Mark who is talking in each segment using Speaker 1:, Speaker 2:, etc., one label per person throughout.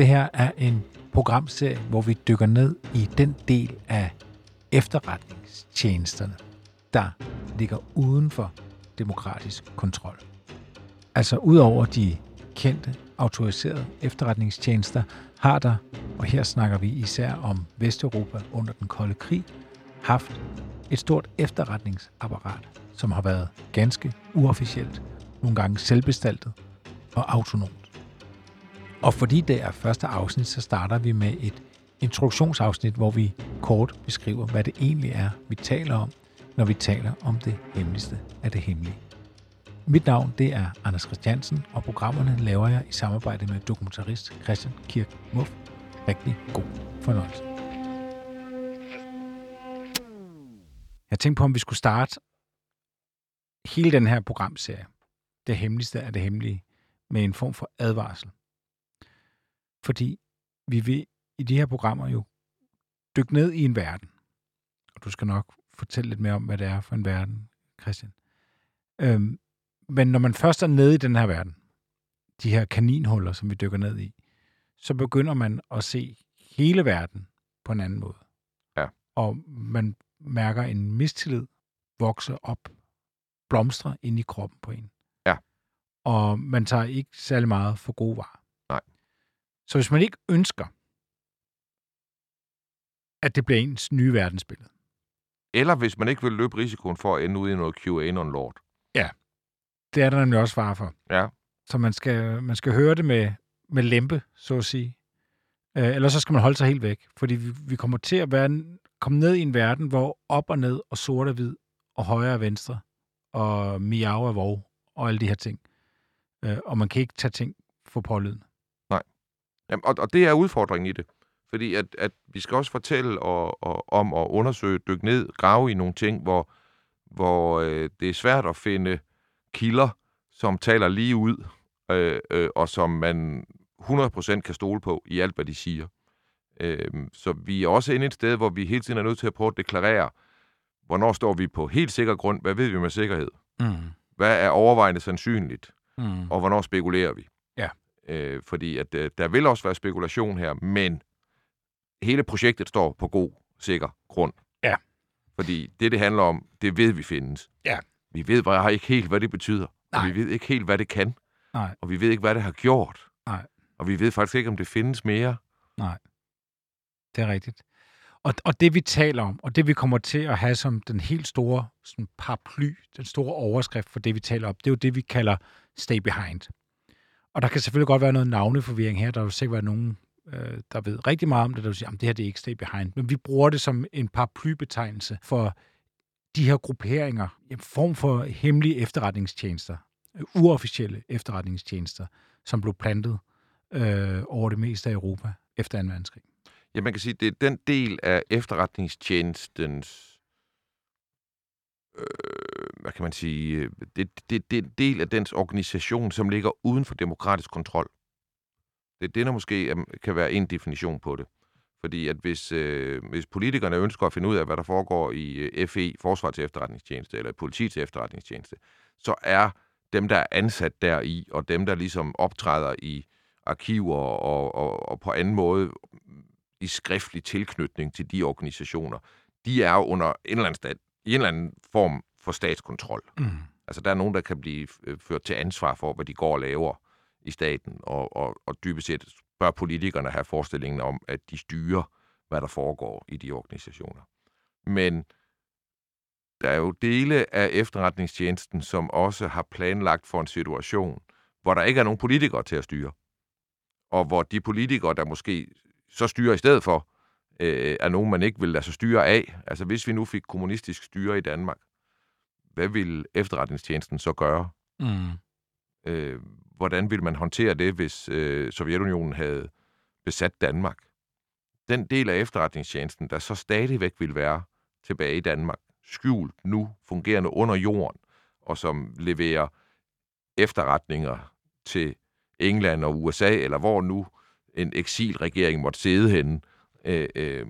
Speaker 1: Det her er en programserie, hvor vi dykker ned i den del af efterretningstjenesterne, der ligger uden for demokratisk kontrol. Altså udover de kendte, autoriserede efterretningstjenester, har der, og her snakker vi især om Vesteuropa under den kolde krig, haft et stort efterretningsapparat, som har været ganske uofficielt, nogle gange selvbestaltet og autonomt. Og fordi det er første afsnit, så starter vi med et introduktionsafsnit, hvor vi kort beskriver, hvad det egentlig er, vi taler om, når vi taler om det hemmeligste af det hemmelige. Mit navn det er Anders Christiansen, og programmerne laver jeg i samarbejde med dokumentarist Christian Kirk Muff. Rigtig god fornøjelse. Jeg tænkte på, om vi skulle starte hele den her programserie, det hemmeligste af det hemmelige, med en form for advarsel. Fordi vi vil i de her programmer jo dykke ned i en verden. Og du skal nok fortælle lidt mere om, hvad det er for en verden, Christian. Øhm, men når man først er nede i den her verden, de her kaninhuller, som vi dykker ned i, så begynder man at se hele verden på en anden måde.
Speaker 2: Ja.
Speaker 1: Og man mærker en mistillid vokse op, blomstre ind i kroppen på en.
Speaker 2: Ja.
Speaker 1: Og man tager ikke særlig meget for gode varer. Så hvis man ikke ønsker, at det bliver ens nye verdensbillede,
Speaker 2: Eller hvis man ikke vil løbe risikoen for at ende ude i noget QAnon-lort.
Speaker 1: det er der nemlig også fare for.
Speaker 2: Ja.
Speaker 1: Så man skal, man skal høre det med, med lempe, så at sige. Øh, ellers så skal man holde sig helt væk. Fordi vi, vi kommer til at være, komme ned i en verden, hvor op og ned, og sort og hvid, og højre og venstre, og miau og vov, og alle de her ting. Øh, og man kan ikke tage ting for pålydende.
Speaker 2: Jamen, og, og det er udfordringen i det. Fordi at, at vi skal også fortælle og, og, om at undersøge, dykke ned, grave i nogle ting, hvor, hvor øh, det er svært at finde kilder, som taler lige ud, øh, øh, og som man 100% kan stole på i alt, hvad de siger. Øh, så vi er også inde et sted, hvor vi hele tiden er nødt til at prøve at deklarere, hvornår står vi på helt sikker grund, hvad ved vi med sikkerhed,
Speaker 1: Mm.
Speaker 2: hvad er overvejende sandsynligt,
Speaker 1: Mm.
Speaker 2: og hvornår spekulerer vi. Øh, fordi at øh, der vil også være spekulation her, men hele projektet står på god, sikker grund.
Speaker 1: Ja.
Speaker 2: Fordi det, det handler om, det ved vi findes.
Speaker 1: Ja.
Speaker 2: Vi ved bare ikke helt, hvad det betyder.
Speaker 1: Nej.
Speaker 2: Og vi ved ikke helt, hvad det kan.
Speaker 1: Nej.
Speaker 2: Og vi ved ikke, hvad det har gjort.
Speaker 1: Nej.
Speaker 2: Og vi ved faktisk ikke, om det findes mere.
Speaker 1: Det er rigtigt. Og, og det vi taler om, og det vi kommer til at have som den helt store sådan paraply, den store overskrift for det, vi taler om, det er jo det, vi kalder stay behind. Og der kan selvfølgelig godt være noget navneforvirring her. Der vil sikkert være nogen, øh, der ved rigtig meget om det, der vil sige, at det her det er ikke stay behind. Men vi bruger det som en paraplybetegnelse for de her grupperinger, en form for hemmelige efterretningstjenester, uofficielle efterretningstjenester, som blev plantet øh, over det meste af Europa efter 2. verdenskrig.
Speaker 2: Ja, man kan sige, det er den del af efterretningstjenestens, øh, hvad kan man sige, øh, det, det, det er en del af dens organisation, som ligger uden for demokratisk kontrol. Det, det der måske øh, kan være en definition på det. Fordi at hvis, øh, hvis politikerne ønsker at finde ud af, hvad der foregår i øh, FE, FE, Forsvarets Efterretningstjeneste, eller Politiets Efterretningstjeneste, så er dem, der er ansat deri, og dem, der ligesom optræder i arkiver og, og, og på anden måde i skriftlig tilknytning til de organisationer, de er jo under en eller anden, stand, i en eller anden form for statskontrol.
Speaker 1: Mm.
Speaker 2: Altså, der er nogen, der kan blive øh, ført til ansvar for, hvad de går og laver i staten, og, og, og dybest set bør politikerne have forestillingen om, at de styrer, hvad der foregår i de organisationer. Men der er jo dele af efterretningstjenesten, som også har planlagt for en situation, hvor der ikke er nogen politikere til at styre. Og hvor de politikere, der måske så styrer i stedet for, øh, er nogen, man ikke vil lade sig styre af. Altså hvis vi nu fik kommunistisk styre i Danmark, hvad ville efterretningstjenesten så gøre?
Speaker 1: Mm.
Speaker 2: Øh, hvordan ville man håndtere det, hvis øh, Sovjetunionen havde besat Danmark. Den del af efterretningstjenesten, der så stadigvæk vil være tilbage i Danmark, skjult nu, fungerende under jorden, og som leverer efterretninger til England og USA, eller hvor nu en eksilregering måtte sidde henne. Øh, øh,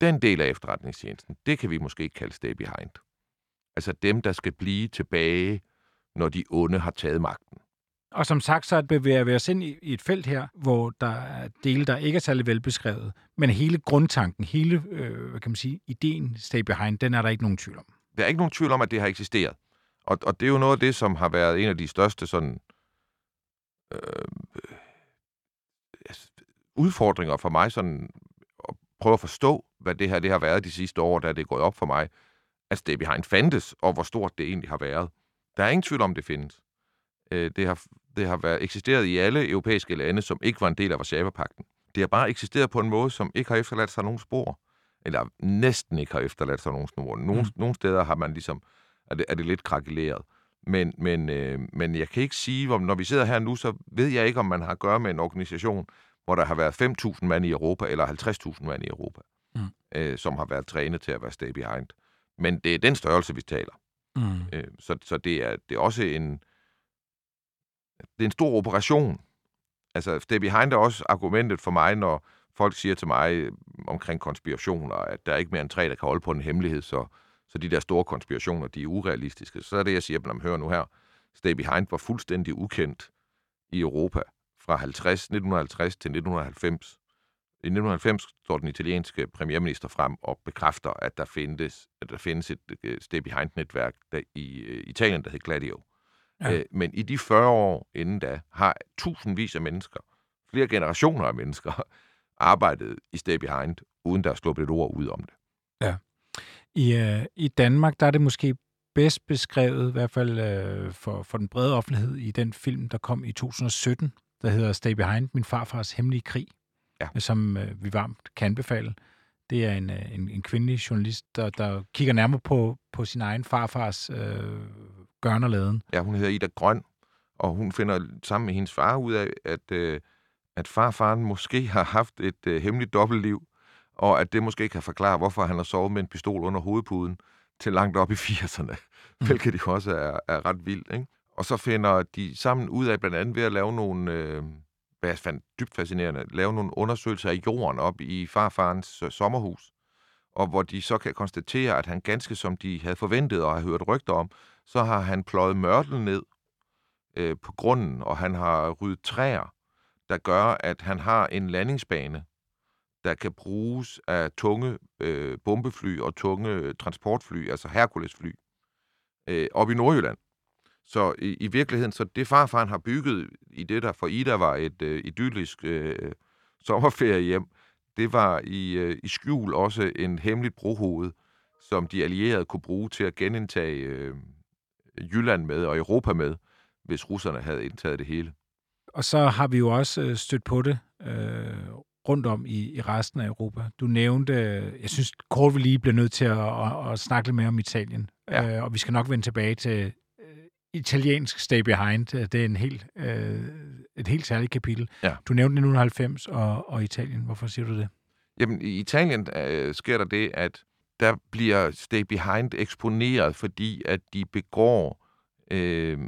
Speaker 2: den del af efterretningstjenesten, det kan vi måske ikke kalde stay behind. Altså dem, der skal blive tilbage, når de onde har taget magten.
Speaker 1: Og som sagt, så bevæger vi os ind i, et felt her, hvor der er dele, der ikke er særlig velbeskrevet. Men hele grundtanken, hele, øh, hvad kan man sige, ideen stay behind, den er der ikke nogen tvivl om.
Speaker 2: Der er ikke nogen tvivl om, at det har eksisteret. Og, og det er jo noget af det, som har været en af de største sådan, øh, udfordringer for mig, sådan at prøve at forstå, hvad det her det har været de sidste år, da det er gået op for mig, at Stay Behind fandtes, og hvor stort det egentlig har været. Der er ingen tvivl om, det findes. Øh, det, har, det har været eksisteret i alle europæiske lande, som ikke var en del af Varsava-pakten. Det har bare eksisteret på en måde, som ikke har efterladt sig nogen spor. Eller næsten ikke har efterladt sig nogen spor. Nogle, mm. nogle steder har man ligesom, er det, er det lidt krakeleret. Men, men, øh, men jeg kan ikke sige, om når vi sidder her nu, så ved jeg ikke, om man har at gøre med en organisation, hvor der har været 5.000 mand i Europa, eller 50.000 mand i Europa, mm. øh, som har været trænet til at være stay behind. Men det er den størrelse, vi taler. Mm. Øh, så så det, er, det er også en, det er en stor operation. Altså, stay behind er også argumentet for mig, når folk siger til mig øh, omkring konspirationer, at der er ikke mere end tre, der kan holde på en hemmelighed, så, så de der store konspirationer, de er urealistiske. Så er det, jeg siger, at hør nu her, Stay Behind var fuldstændig ukendt i Europa fra 50, 1950 til 1990. I 1990 står den italienske premierminister frem og bekræfter, at der findes, at der findes et uh, Stay Behind-netværk der i uh, Italien, der hedder Gladio. Ja. Uh, men i de 40 år inden da, har tusindvis af mennesker, flere generationer af mennesker, arbejdet i Stay Behind, uden der er sluppet et ord ud om det.
Speaker 1: Ja. I, uh, I Danmark, der er det måske bedst beskrevet, i hvert fald uh, for, for den brede offentlighed, i den film, der kom i 2017, der hedder Stay Behind, min farfars hemmelige krig, ja. som øh, vi varmt kan anbefale. Det er en, øh, en, en kvindelig journalist, der, der kigger nærmere på, på sin egen farfars øh, gørnerladen.
Speaker 2: Ja, hun hedder Ida Grøn, og hun finder sammen med hendes far ud af, at, øh, at farfaren måske har haft et øh, hemmeligt dobbeltliv, og at det måske kan forklare, hvorfor han har sovet med en pistol under hovedpuden til langt op i 80'erne, mm. hvilket jo også er, er ret vildt. Ikke? Og så finder de sammen ud af, blandt andet ved at lave nogle, øh, hvad jeg fandt dybt fascinerende, lave nogle undersøgelser af jorden op i farfarens øh, sommerhus, og hvor de så kan konstatere, at han ganske som de havde forventet og har hørt rygter om, så har han pløjet mørtel ned øh, på grunden, og han har ryddet træer, der gør, at han har en landingsbane, der kan bruges af tunge øh, bombefly og tunge transportfly, altså Herculesfly, øh, op i Nordjylland. Så i, i virkeligheden, så det farfaren har bygget i det, der for Ida var et øh, idyllisk øh, sommerferie det var i, øh, i skjul også en hemmeligt brohoved, som de allierede kunne bruge til at genindtage øh, Jylland med og Europa med, hvis russerne havde indtaget det hele.
Speaker 1: Og så har vi jo også øh, stødt på det øh, rundt om i, i resten af Europa. Du nævnte, jeg synes kort vi lige bliver nødt til at, at, at snakke lidt mere om Italien. Ja. Øh, og vi skal nok vende tilbage til italiensk Stay Behind. Det er en helt, øh, et helt særligt kapitel. Ja. Du nævnte 1990 og, og Italien. Hvorfor siger du det?
Speaker 2: Jamen, i Italien øh, sker der det, at der bliver Stay Behind eksponeret, fordi at de begår... Øh,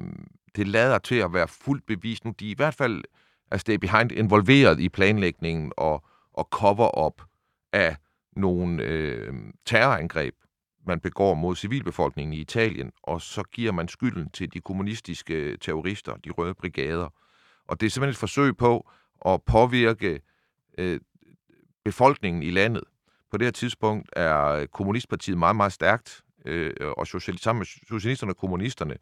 Speaker 2: det lader til at være fuldt bevist nu. De er i hvert fald er Stay Behind involveret i planlægningen og, og cover-up af nogle øh, terrorangreb man begår mod civilbefolkningen i Italien, og så giver man skylden til de kommunistiske terrorister, de røde brigader. Og det er simpelthen et forsøg på at påvirke øh, befolkningen i landet. På det her tidspunkt er kommunistpartiet meget, meget stærkt, øh, og socialist, sammen med socialisterne og kommunisterne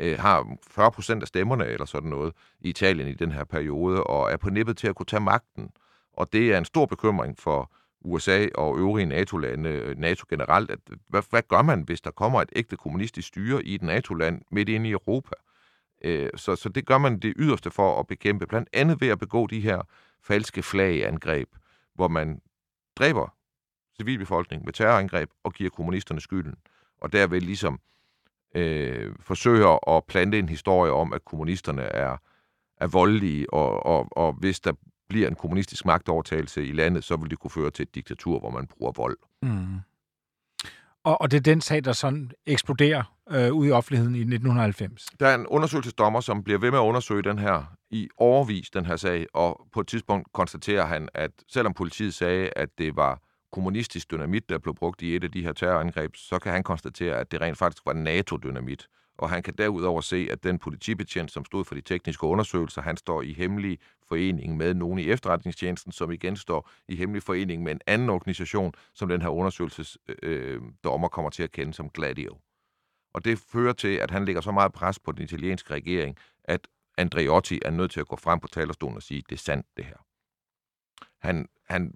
Speaker 2: øh, har 40 procent af stemmerne eller sådan noget i Italien i den her periode, og er på nippet til at kunne tage magten. Og det er en stor bekymring for USA og øvrige NATO-lande, øh, NATO generelt, at øh, hvad, hvad gør man, hvis der kommer et ægte kommunistisk styre i et NATO-land midt inde i Europa? Øh, så, så det gør man det yderste for at bekæmpe, blandt andet ved at begå de her falske flagangreb, hvor man dræber civilbefolkningen med terrorangreb og giver kommunisterne skylden. Og derved ligesom øh, forsøger at plante en historie om, at kommunisterne er, er voldelige, og, og, og hvis der bliver en kommunistisk magtovertagelse i landet, så vil det kunne føre til et diktatur, hvor man bruger vold.
Speaker 1: Mm. Og, og det er den sag, der sådan eksploderer øh, ud i offentligheden i 1990.
Speaker 2: Der er en undersøgelsesdommer, som bliver ved med at undersøge den her i overvis, den her sag, og på et tidspunkt konstaterer han, at selvom politiet sagde, at det var kommunistisk dynamit, der blev brugt i et af de her terrorangreb, så kan han konstatere, at det rent faktisk var NATO-dynamit. Og han kan derudover se, at den politibetjent, som stod for de tekniske undersøgelser, han står i hemmelig forening med nogen i efterretningstjenesten, som igen står i hemmelig forening med en anden organisation, som den her undersøgelsesdommer øh, øh kommer til at kende som Gladio. Og det fører til, at han lægger så meget pres på den italienske regering, at Andreotti er nødt til at gå frem på talerstolen og sige, det er sandt, det her. Han, han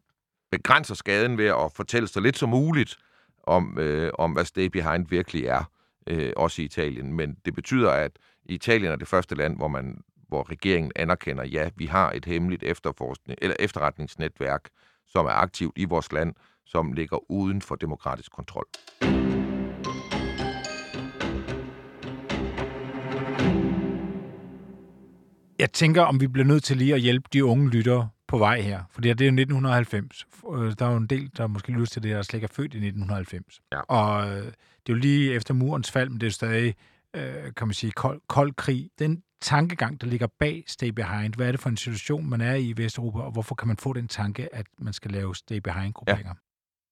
Speaker 2: begrænser skaden ved at fortælle så lidt som muligt om, øh, om hvad Stay Behind virkelig er, øh, også i Italien. Men det betyder, at Italien er det første land, hvor man hvor regeringen anerkender, ja, vi har et hemmeligt efterforskning, eller efterretningsnetværk, som er aktivt i vores land, som ligger uden for demokratisk kontrol.
Speaker 1: Jeg tænker, om vi bliver nødt til lige at hjælpe de unge lyttere på vej her. For det er jo 1990. Øh, der er jo en del, der måske lytter til det, der slet ikke er født i 1990.
Speaker 2: Ja.
Speaker 1: Og øh, det er jo lige efter murens fald, men det er stadig, øh, kan man sige, kold, kold krig. Den tankegang, der ligger bag Stay Behind, hvad er det for en situation, man er i i Vesteuropa, og hvorfor kan man få den tanke, at man skal lave Stay Behind-grupperinger? Ja.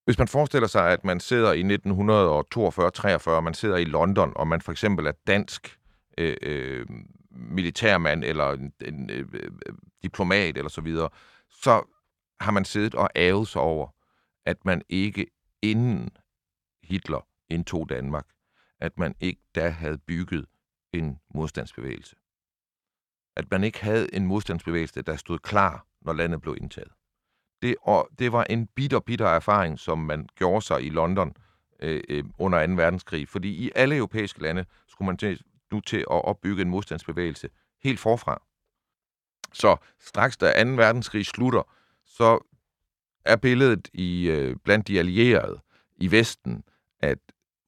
Speaker 2: Hvis man forestiller sig, at man sidder i 1942-43, man sidder i London, og man for eksempel er dansk øh, øh, militærmand eller en, en øh, diplomat eller så videre, så har man siddet og ævet sig over, at man ikke inden Hitler indtog Danmark, at man ikke da havde bygget en modstandsbevægelse. At man ikke havde en modstandsbevægelse, der stod klar, når landet blev indtaget. Det, og det var en bitter, bitter erfaring, som man gjorde sig i London øh, øh, under 2. verdenskrig. Fordi i alle europæiske lande skulle man til, nu til at opbygge en modstandsbevægelse helt forfra. Så straks da 2. verdenskrig slutter, så er billedet i øh, blandt de allierede i Vesten, at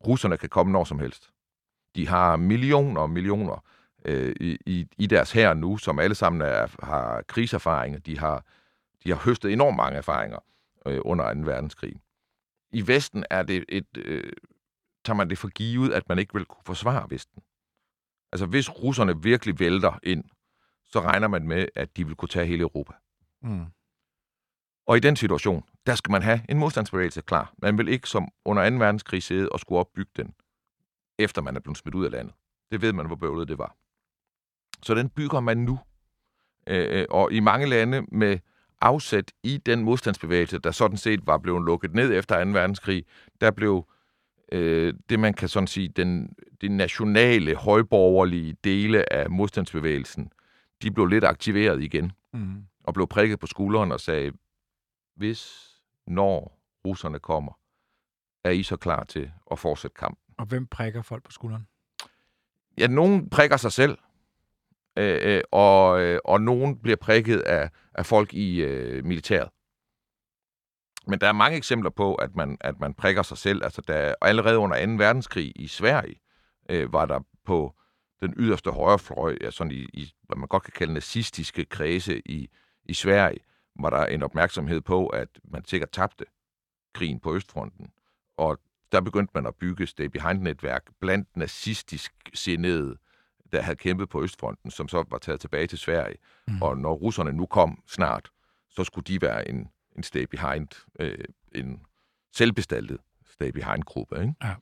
Speaker 2: russerne kan komme når som helst. De har millioner og millioner øh, i, i deres her nu, som alle sammen er, har krigserfaringer. De har, de har høstet enormt mange erfaringer øh, under 2. verdenskrig. I Vesten er det et, øh, tager man det for givet, at man ikke vil kunne forsvare Vesten. Altså hvis russerne virkelig vælter ind, så regner man med, at de vil kunne tage hele Europa. Mm. Og i den situation, der skal man have en modstandsbevægelse klar. Man vil ikke som under 2. verdenskrig sidde og skulle opbygge den, efter man er blevet smidt ud af landet. Det ved man, hvor bøvlet det var. Så den bygger man nu. Øh, øh, og i mange lande med afsæt i den modstandsbevægelse, der sådan set var blevet lukket ned efter 2. verdenskrig, der blev øh, det, man kan sådan sige, den, de nationale, højborgerlige dele af modstandsbevægelsen, de blev lidt aktiveret igen, mm. og blev prikket på skulderen og sagde, hvis, når russerne kommer, er I så klar til at fortsætte kampen.
Speaker 1: Og hvem prikker folk på skulderen?
Speaker 2: Ja, nogen prikker sig selv, øh, og, øh, og nogen bliver prikket af, af folk i øh, militæret. Men der er mange eksempler på, at man, at man prikker sig selv. Altså, der, allerede under 2. verdenskrig i Sverige øh, var der på den yderste højrefløj, ja, sådan i, i, hvad man godt kan kalde nazistiske kredse i, i Sverige, var der en opmærksomhed på, at man sikkert tabte krigen på Østfronten. Og der begyndte man at bygge Stay Behind-netværk blandt nazistisk sindede, der havde kæmpet på Østfronten, som så var taget tilbage til Sverige. Mm. Og når russerne nu kom snart, så skulle de være en, en Stay Behind, øh, en selvbestaltet Stay Behind-gruppe. Ikke? Ja.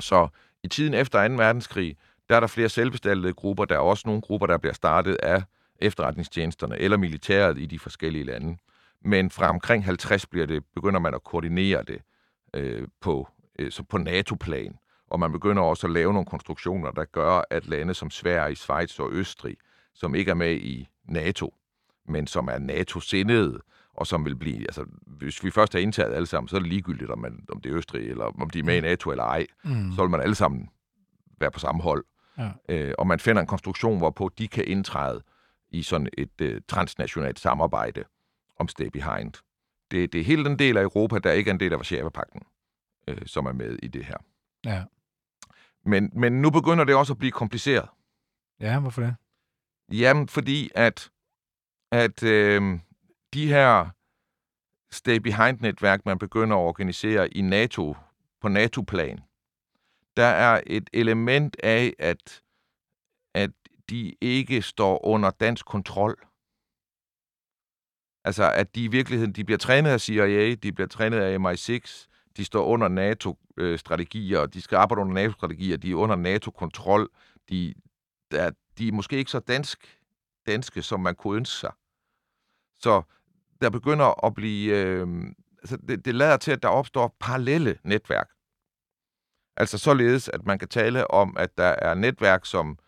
Speaker 2: Så i tiden efter 2. verdenskrig, der er der flere selvbestaltede grupper. Der er også nogle grupper, der bliver startet af efterretningstjenesterne eller militæret i de forskellige lande. Men fra omkring 50 bliver det, begynder man at koordinere det øh, på, øh, så på NATO-plan. Og man begynder også at lave nogle konstruktioner, der gør, at lande som Sverige, Schweiz og Østrig, som ikke er med i NATO, men som er NATO-sindede, og som vil blive, altså hvis vi først har indtaget alle sammen, så er det ligegyldigt, om, man, om det er Østrig, eller om de er med i NATO eller ej, mm. så vil man alle sammen være på samme hold. Ja. Øh, og man finder en konstruktion, hvorpå de kan indtræde i sådan et øh, transnationalt samarbejde om Stay Behind. Det, det er hele den del af Europa, der ikke er en del af Varsava-pakten, øh, som er med i det her. Ja. Men, men nu begynder det også at blive kompliceret.
Speaker 1: Ja, hvorfor det?
Speaker 2: Jamen, fordi at at øh, de her stay-behind-netværk, man begynder at organisere i NATO, på NATO-plan, der er et element af, at, at de ikke står under dansk kontrol. Altså, at de i virkeligheden, de bliver trænet af CIA, de bliver trænet af MI6, de står under NATO-strategier, øh, de skal arbejde under NATO-strategier, de er under NATO-kontrol, de, der, de er måske ikke så dansk, danske, som man kunne ønske sig. Så der begynder at blive... Øh, altså det, det lader til, at der opstår parallelle netværk. Altså således, at man kan tale om, at der er netværk, som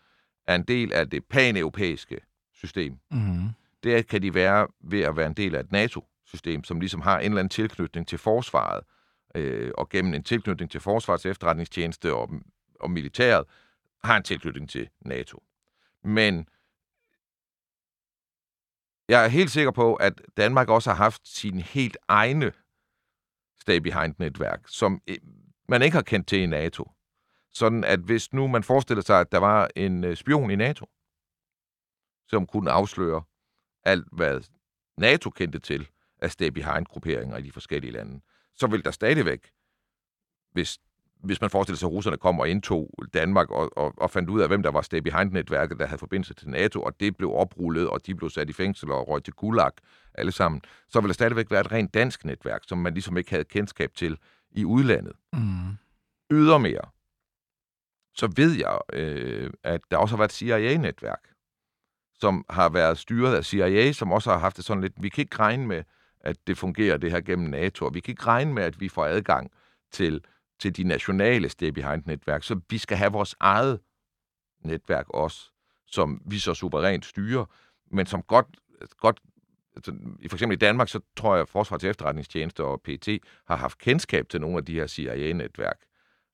Speaker 2: er en del af det paneuropæiske system.
Speaker 1: Mm-hmm.
Speaker 2: Det kan de være ved at være en del af et NATO-system, som ligesom har en eller anden tilknytning til forsvaret, øh, og gennem en tilknytning til forsvarets efterretningstjeneste og, og militæret, har en tilknytning til NATO. Men jeg er helt sikker på, at Danmark også har haft sine helt egne stay-behind-netværk, som øh, man ikke har kendt til i NATO. Sådan at hvis nu man forestiller sig, at der var en øh, spion i NATO, som kunne afsløre alt, hvad NATO kendte til af stay-behind-grupperinger i de forskellige lande, så vil der stadigvæk, hvis hvis man forestiller sig, at russerne kom og indtog Danmark og, og, og fandt ud af, hvem der var stay behind-netværket, der havde forbindelse til NATO, og det blev oprullet, og de blev sat i fængsel og røg til Gulag alle sammen, så ville der stadigvæk være et rent dansk netværk, som man ligesom ikke havde kendskab til i udlandet.
Speaker 1: Mm.
Speaker 2: Ydermere, så ved jeg, øh, at der også har været CIA-netværk, som har været styret af CIA, som også har haft det sådan lidt, vi kan ikke regne med, at det fungerer det her gennem NATO, og vi kan ikke regne med, at vi får adgang til til de nationale stay-behind-netværk, så vi skal have vores eget netværk også, som vi så suverænt styrer, men som godt, godt altså, for eksempel i Danmark, så tror jeg, at Forsvarets efterretningstjeneste og PT har haft kendskab til nogle af de her CIA-netværk,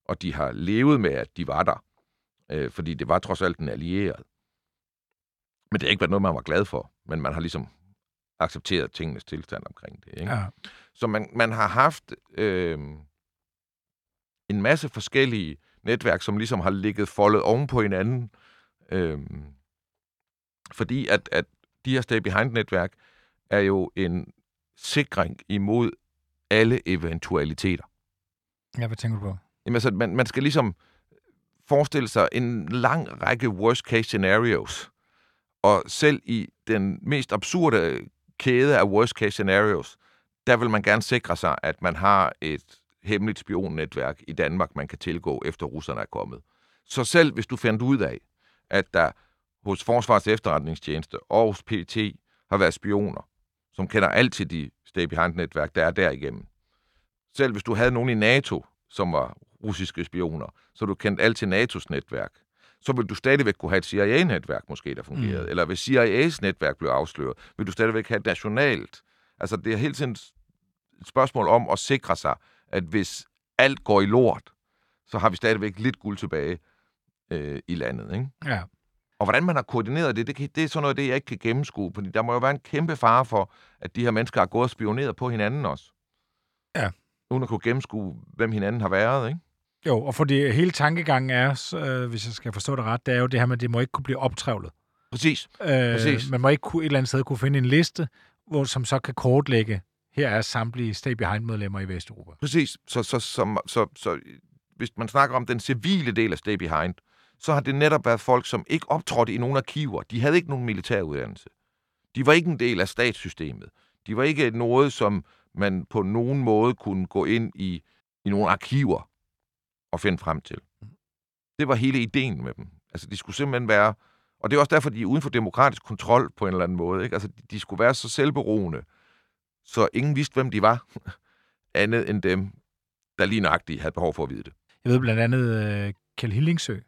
Speaker 2: og de har levet med, at de var der, øh, fordi det var trods alt en allieret. Men det har ikke været noget, man var glad for, men man har ligesom accepteret tingenes tilstand omkring det. Ikke?
Speaker 1: Ja.
Speaker 2: Så man, man har haft øh, en masse forskellige netværk, som ligesom har ligget foldet oven på hinanden. Øhm, fordi at, at de her stay-behind-netværk er jo en sikring imod alle eventualiteter.
Speaker 1: Ja, hvad tænker du på?
Speaker 2: Jamen altså, man, man skal ligesom forestille sig en lang række worst-case scenarios. Og selv i den mest absurde kæde af worst-case scenarios, der vil man gerne sikre sig, at man har et hemmeligt spionnetværk i Danmark, man kan tilgå, efter russerne er kommet. Så selv hvis du fandt ud af, at der hos Forsvarets efterretningstjeneste og hos PT har været spioner, som kender alt til de stay-behind-netværk, der er derigennem. Selv hvis du havde nogen i NATO, som var russiske spioner, så du kendt alt til NATO's netværk, så vil du stadigvæk kunne have et CIA-netværk måske, der fungerede. Mm. Eller hvis CIA's netværk blev afsløret, vil du stadigvæk have et nationalt. Altså, det er hele tiden et spørgsmål om at sikre sig, at hvis alt går i lort, så har vi stadigvæk lidt guld tilbage øh, i landet. Ikke?
Speaker 1: Ja.
Speaker 2: Og hvordan man har koordineret det, det, kan, det er sådan noget, det jeg ikke kan gennemskue, fordi der må jo være en kæmpe fare for, at de her mennesker har gået og spioneret på hinanden også.
Speaker 1: Ja.
Speaker 2: Uden at kunne gennemskue, hvem hinanden har været, ikke?
Speaker 1: Jo, og fordi hele tankegangen er, øh, hvis jeg skal forstå det ret, det er jo det her med, at det må ikke kunne blive optrævlet.
Speaker 2: Præcis.
Speaker 1: Øh,
Speaker 2: Præcis.
Speaker 1: Man må ikke kunne, et eller andet sted kunne finde en liste, hvor, som så kan kortlægge, her er samtlige stay-behind-medlemmer i Vesteuropa.
Speaker 2: Præcis. Så, så, så, så, så hvis man snakker om den civile del af Stay Behind, så har det netop været folk, som ikke optrådte i nogle arkiver. De havde ikke nogen militæruddannelse. De var ikke en del af statssystemet. De var ikke noget, som man på nogen måde kunne gå ind i, i nogle arkiver og finde frem til. Det var hele ideen med dem. Altså, de skulle simpelthen være... Og det er også derfor, de er uden for demokratisk kontrol på en eller anden måde. Ikke? Altså, de skulle være så selvberoende, så ingen vidste, hvem de var, andet end dem, der lige nøjagtigt havde behov for at vide det.
Speaker 1: Jeg ved blandt andet uh, Kjell Hillingsø,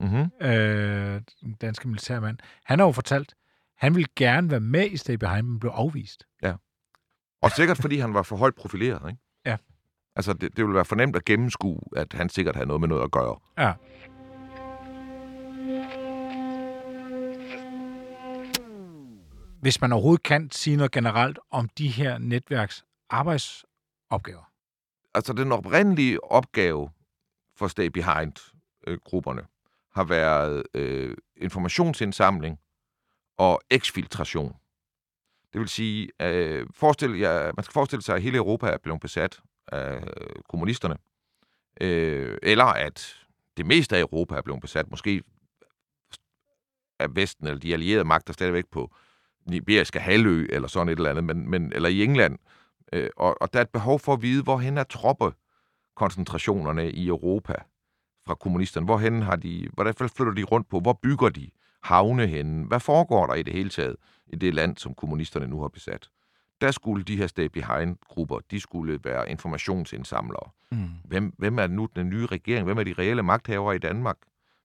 Speaker 2: Mm-hmm.
Speaker 1: øh, den danske militærmand, han har jo fortalt, han ville gerne være med i Stay Behind, men blev afvist.
Speaker 2: Og sikkert fordi han var for højt profileret, ikke? Altså, det, det ville være fornemt at gennemskue, at han sikkert havde noget med noget at gøre.
Speaker 1: Ja. Hvis man overhovedet kan sige noget generelt om de her netværks arbejdsopgaver.
Speaker 2: Altså, den oprindelige opgave for Stay Behind-grupperne har været øh, informationsindsamling og eksfiltration. Det vil sige, øh, forestil, ja, man skal forestille sig, at hele Europa er blevet besat af øh, kommunisterne, øh, eller at det meste af Europa er blevet besat, måske af Vesten eller de allierede magter stadigvæk på den iberiske halvø, eller sådan et eller andet, men, men, eller i England. Øh, og, og der er et behov for at vide, hvorhen er troppekoncentrationerne i Europa fra kommunisterne? Hvorhen har de, hvordan flytter de rundt på? Hvor bygger de havne henne? Hvad foregår der i det hele taget i det land, som kommunisterne nu har besat? Der skulle de her stay behind-grupper, de skulle være informationsindsamlere. Mm. Hvem, hvem er nu den nye regering? Hvem er de reelle magthavere i Danmark?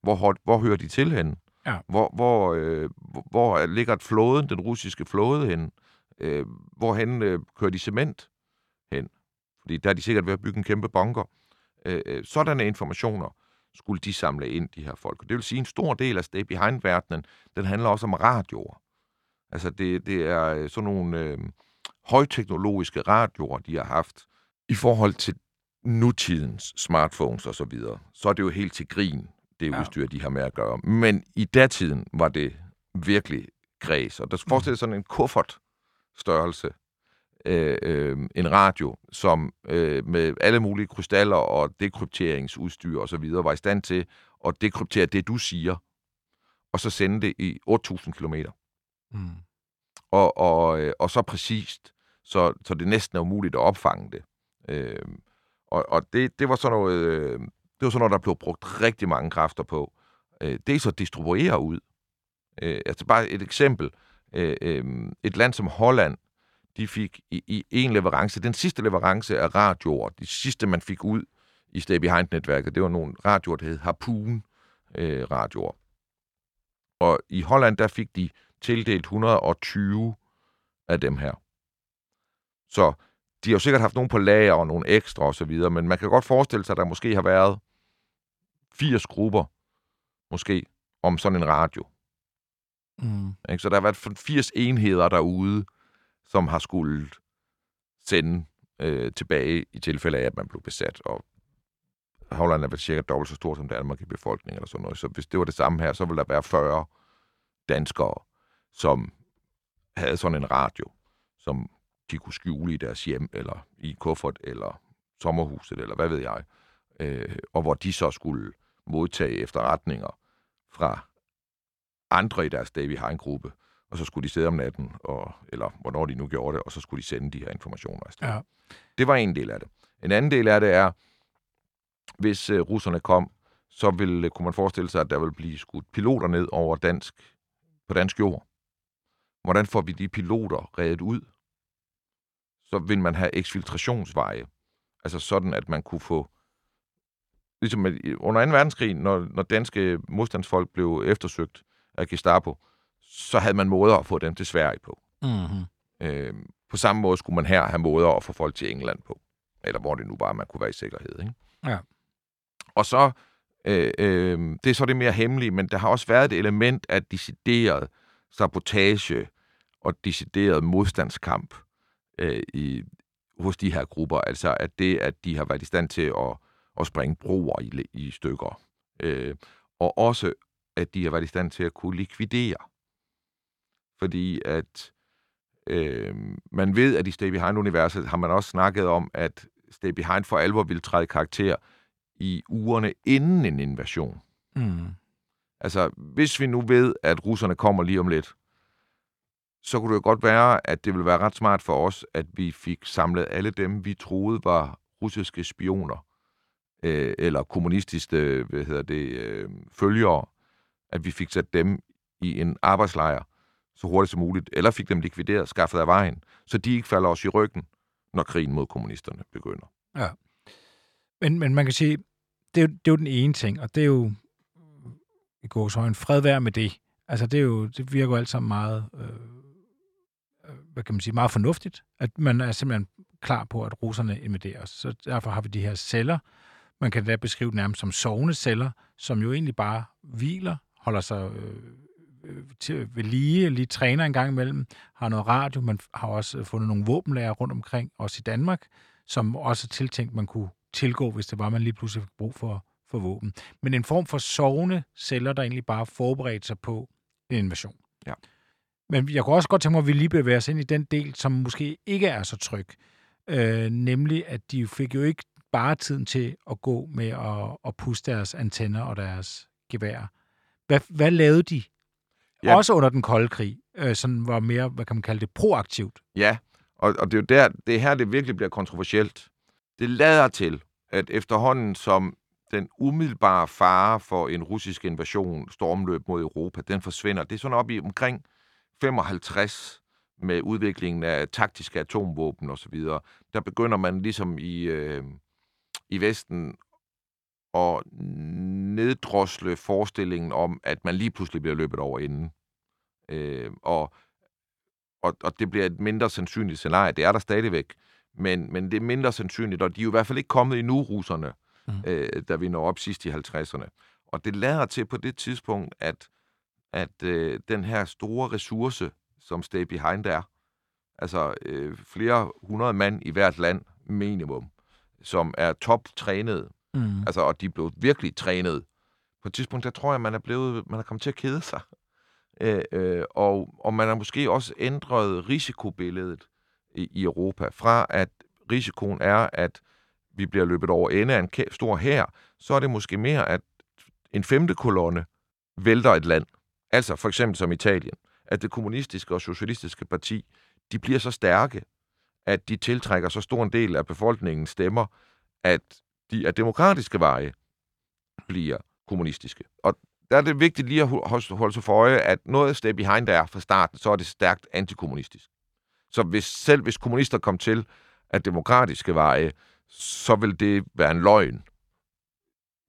Speaker 2: Hvor, hvor hører de til henne? Ja. Hvor, hvor, øh, hvor ligger flåden, den russiske flåde hen? Øh, hvorhen øh, kører de cement hen? Fordi der er de sikkert ved at bygge en kæmpe bunker. Øh, øh sådanne informationer skulle de samle ind, de her folk. Det vil sige, at en stor del af Stay Behind-verdenen, den handler også om radioer. Altså, det, det er øh, sådan nogle øh, højteknologiske radioer, de har haft i forhold til nutidens smartphones og så videre. Så er det jo helt til grin, det ja. udstyr, de har med at gøre. Men i datiden var det virkelig græs. Og der skal forestille sådan en kuffert størrelse, øh, øh, en radio, som øh, med alle mulige krystaller og dekrypteringsudstyr og så videre, var i stand til at dekryptere det, du siger, og så sende det i 8.000 kilometer. Mm. Og, og, øh, og så præcist, så, så det næsten er umuligt at opfange det. Øh, og og det, det var sådan noget, øh, det var sådan noget, der blev brugt rigtig mange kræfter på. Øh, det er så at distribuere ud. Øh, altså bare et eksempel. Øh, øh, et land som Holland, de fik i, i en leverance, den sidste leverance af radioer, de sidste, man fik ud i Stay Behind-netværket, det var nogle radioer, der hed Harpoon-radioer. Øh, og i Holland, der fik de tildelt 120 af dem her. Så de har jo sikkert haft nogen på lager og nogle ekstra osv., men man kan godt forestille sig, at der måske har været 80 grupper, måske, om sådan en radio. Mm. Så der har været 80 enheder derude, som har skulle sende øh, tilbage i tilfælde af, at man blev besat. Og Holland er vel cirka dobbelt så stort som Danmark i befolkningen, eller sådan noget. Så hvis det var det samme her, så ville der være 40 danskere, som havde sådan en radio, som de kunne skjule i deres hjem, eller i kuffert, eller sommerhuset, eller hvad ved jeg. Øh, og hvor de så skulle modtage efterretninger fra andre i deres Davy Hein-gruppe, og så skulle de sidde om natten, og, eller hvornår de nu gjorde det, og så skulle de sende de her informationer afsted. Ja. Det var en del af det. En anden del af det er, hvis uh, russerne kom, så ville, kunne man forestille sig, at der ville blive skudt piloter ned over dansk, på dansk jord. Hvordan får vi de piloter reddet ud? Så vil man have eksfiltrationsveje. Altså sådan, at man kunne få... Ligesom under 2. verdenskrig, når, når danske modstandsfolk blev eftersøgt af Gestapo, så havde man måder at få dem til Sverige på. Mm-hmm. Øh, på samme måde skulle man her have måder at få folk til England på. Eller hvor det nu bare man kunne være i sikkerhed. Ikke? Ja. Og så, øh, øh, det er så det mere hemmelige, men der har også været et element af decideret sabotage og decideret modstandskamp øh, i, hos de her grupper. Altså at det, at de har været i stand til at, at springe broer i, i stykker. Øh, og også, at de har været i stand til at kunne likvidere fordi at øh, man ved, at i Stay Behind-universet har man også snakket om, at Stay Behind for alvor vil træde karakter i ugerne inden en invasion. Mm. Altså, hvis vi nu ved, at russerne kommer lige om lidt, så kunne det jo godt være, at det ville være ret smart for os, at vi fik samlet alle dem, vi troede var russiske spioner, øh, eller kommunistiske hvad hedder det, øh, følgere, at vi fik sat dem i en arbejdslejr, så hurtigt som muligt, eller fik dem likvideret, skaffet af vejen, så de ikke falder os i ryggen, når krigen mod kommunisterne begynder. Ja.
Speaker 1: Men, men man kan sige, det er, jo, det er jo den ene ting, og det er jo i går så en fredvær med det. Altså det, er jo, det virker jo alt sammen meget, øh, hvad kan man sige, meget fornuftigt, at man er simpelthen klar på, at russerne invaderer os. Så derfor har vi de her celler, man kan da beskrive dem nærmest som sovende celler, som jo egentlig bare hviler, holder sig øh, øh, til ved lige, lige træner en gang imellem, har noget radio, man har også fundet nogle våbenlager rundt omkring, også i Danmark, som også er tiltænkt, man kunne tilgå, hvis det var, man lige pludselig fik brug for, for våben. Men en form for sovende celler, der egentlig bare forberedte sig på en invasion. Ja. Men jeg kunne også godt tænke mig, at vi lige bevæger os ind i den del, som måske ikke er så tryg. Øh, nemlig, at de fik jo ikke bare tiden til at gå med at, at puste deres antenner og deres gevær. Hvad, hvad lavede de? Ja. Også under den kolde krig, øh, sådan var mere, hvad kan man kalde det, proaktivt.
Speaker 2: Ja, og, og det er jo der, det er her, det virkelig bliver kontroversielt. Det lader til, at efterhånden som den umiddelbare fare for en russisk invasion, stormløb mod Europa, den forsvinder. Det er sådan op i omkring 55 med udviklingen af taktiske atomvåben osv. Der begynder man ligesom i, øh, i Vesten at neddrosle forestillingen om, at man lige pludselig bliver løbet over inden. Øh, og, og, og det bliver et mindre sandsynligt scenarie. Det er der stadigvæk. Men, men det er mindre sandsynligt, og de er jo i hvert fald ikke kommet endnu, russerne, mm. øh, da vi når op sidst i 50'erne. Og det lader til på det tidspunkt, at, at øh, den her store ressource, som Stay Behind er, altså øh, flere hundrede mand i hvert land minimum, som er toptrænet, mm. altså, og de er blevet virkelig trænet. På et tidspunkt, der tror jeg, man er blevet, man er kommet til at kede sig. Øh, øh, og, og man har måske også ændret risikobilledet i, i Europa, fra at risikoen er, at vi bliver løbet over ende af en stor hær, så er det måske mere, at en femte kolonne vælter et land. Altså for eksempel som Italien. At det kommunistiske og socialistiske parti, de bliver så stærke, at de tiltrækker så stor en del af befolkningens stemmer, at de af demokratiske veje bliver kommunistiske. Og der er det vigtigt lige at holde sig for øje, at noget af step Behind der er fra starten, så er det stærkt antikommunistisk. Så hvis, selv hvis kommunister kom til af demokratiske veje, så vil det være en løgn,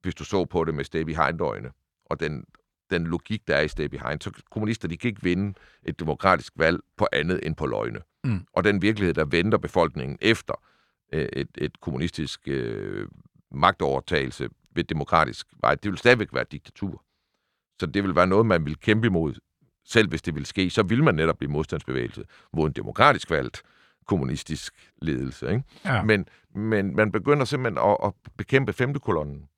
Speaker 2: hvis du så på det med step Behind-øjne, og den, den logik, der er i Stay Behind. Så kommunister, de kan ikke vinde et demokratisk valg på andet end på løgne. Mm. Og den virkelighed, der venter befolkningen efter øh, et, et kommunistisk øh, magtovertagelse ved demokratisk vej, det vil stadigvæk være diktatur. Så det vil være noget, man vil kæmpe imod, selv hvis det vil ske. Så vil man netop blive modstandsbevægelse mod en demokratisk valgt kommunistisk ledelse. Ikke? Ja. Men, men man begynder simpelthen at, at bekæmpe femte kolonnen.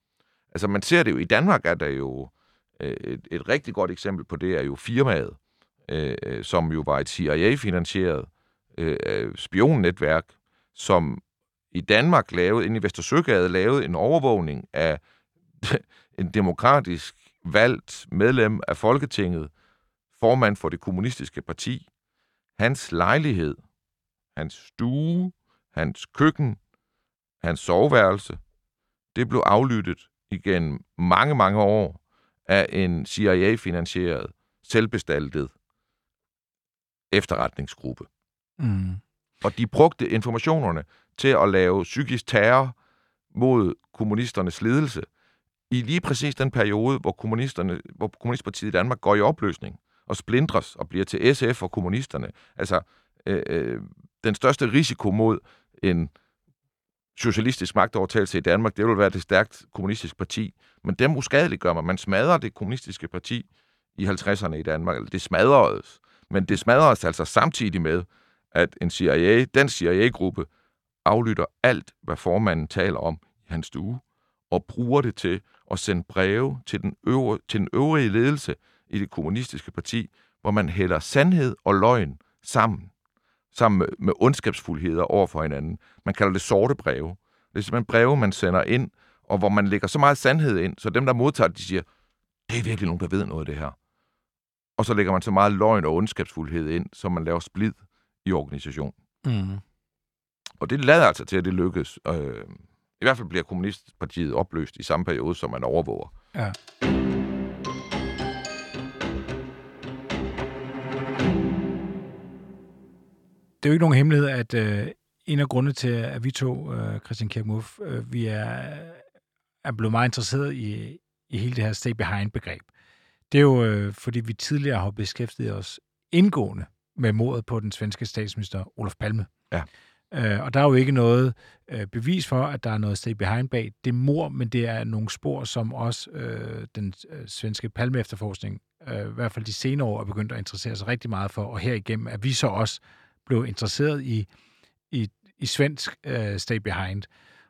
Speaker 2: Altså man ser det jo, i Danmark er der jo Øh, et, et rigtig godt eksempel på det, er jo firmaet, øh, som jo var et CIA-finansieret øh, spionnetværk, som i Danmark lavede, inde i Vestersøgade, lavede en overvågning af en demokratisk valgt medlem af Folketinget, formand for det kommunistiske parti, hans lejlighed, hans stue, hans køkken, hans soveværelse, det blev aflyttet igen mange, mange år af en CIA-finansieret, selvbestaltet efterretningsgruppe. Mm. Og de brugte informationerne til at lave psykisk terror mod kommunisternes ledelse i lige præcis den periode, hvor, kommunisterne, hvor Kommunistpartiet i Danmark går i opløsning og splindres og bliver til SF og kommunisterne. Altså, øh, øh, den største risiko mod en socialistisk magtovertagelse i Danmark, det vil være det stærkt kommunistiske parti. Men dem uskadeliggør man. Man smadrer det kommunistiske parti i 50'erne i Danmark. Eller det smadredes. Men det smadredes altså samtidig med, at en CIA, den CIA-gruppe aflytter alt, hvad formanden taler om i hans stue, og bruger det til at sende breve til den, øvre, til den øvrige ledelse i det kommunistiske parti, hvor man hælder sandhed og løgn sammen sammen med, med ondskabsfuldheder over for hinanden. Man kalder det sorte breve. Det er simpelthen breve, man sender ind, og hvor man lægger så meget sandhed ind, så dem, der modtager det, de siger, det er virkelig nogen, der ved noget af det her. Og så lægger man så meget løgn og ondskabsfuldhed ind, så man laver splid i organisationen. Mm. Og det lader altså til, at det lykkes. Øh, I hvert fald bliver Kommunistpartiet opløst i samme periode, som man overvåger. Ja.
Speaker 1: Det er jo ikke nogen hemmelighed, at øh, en af grundene til, at vi to, øh, Christian Kirkmuff, øh, vi er, er blevet meget interesseret i, i hele det her stay behind-begreb. Det er jo, øh, fordi vi tidligere har beskæftiget os indgående med mordet på den svenske statsminister Olof Palme. Ja. Øh, og der er jo ikke noget øh, bevis for, at der er noget stay behind bag det mor, men det er nogle spor, som også øh, den øh, svenske Palme-efterforskning, øh, i hvert fald de senere år, er begyndt at interessere sig rigtig meget for, og herigennem er vi så også blev interesseret i, i, i svensk øh, Stay Behind.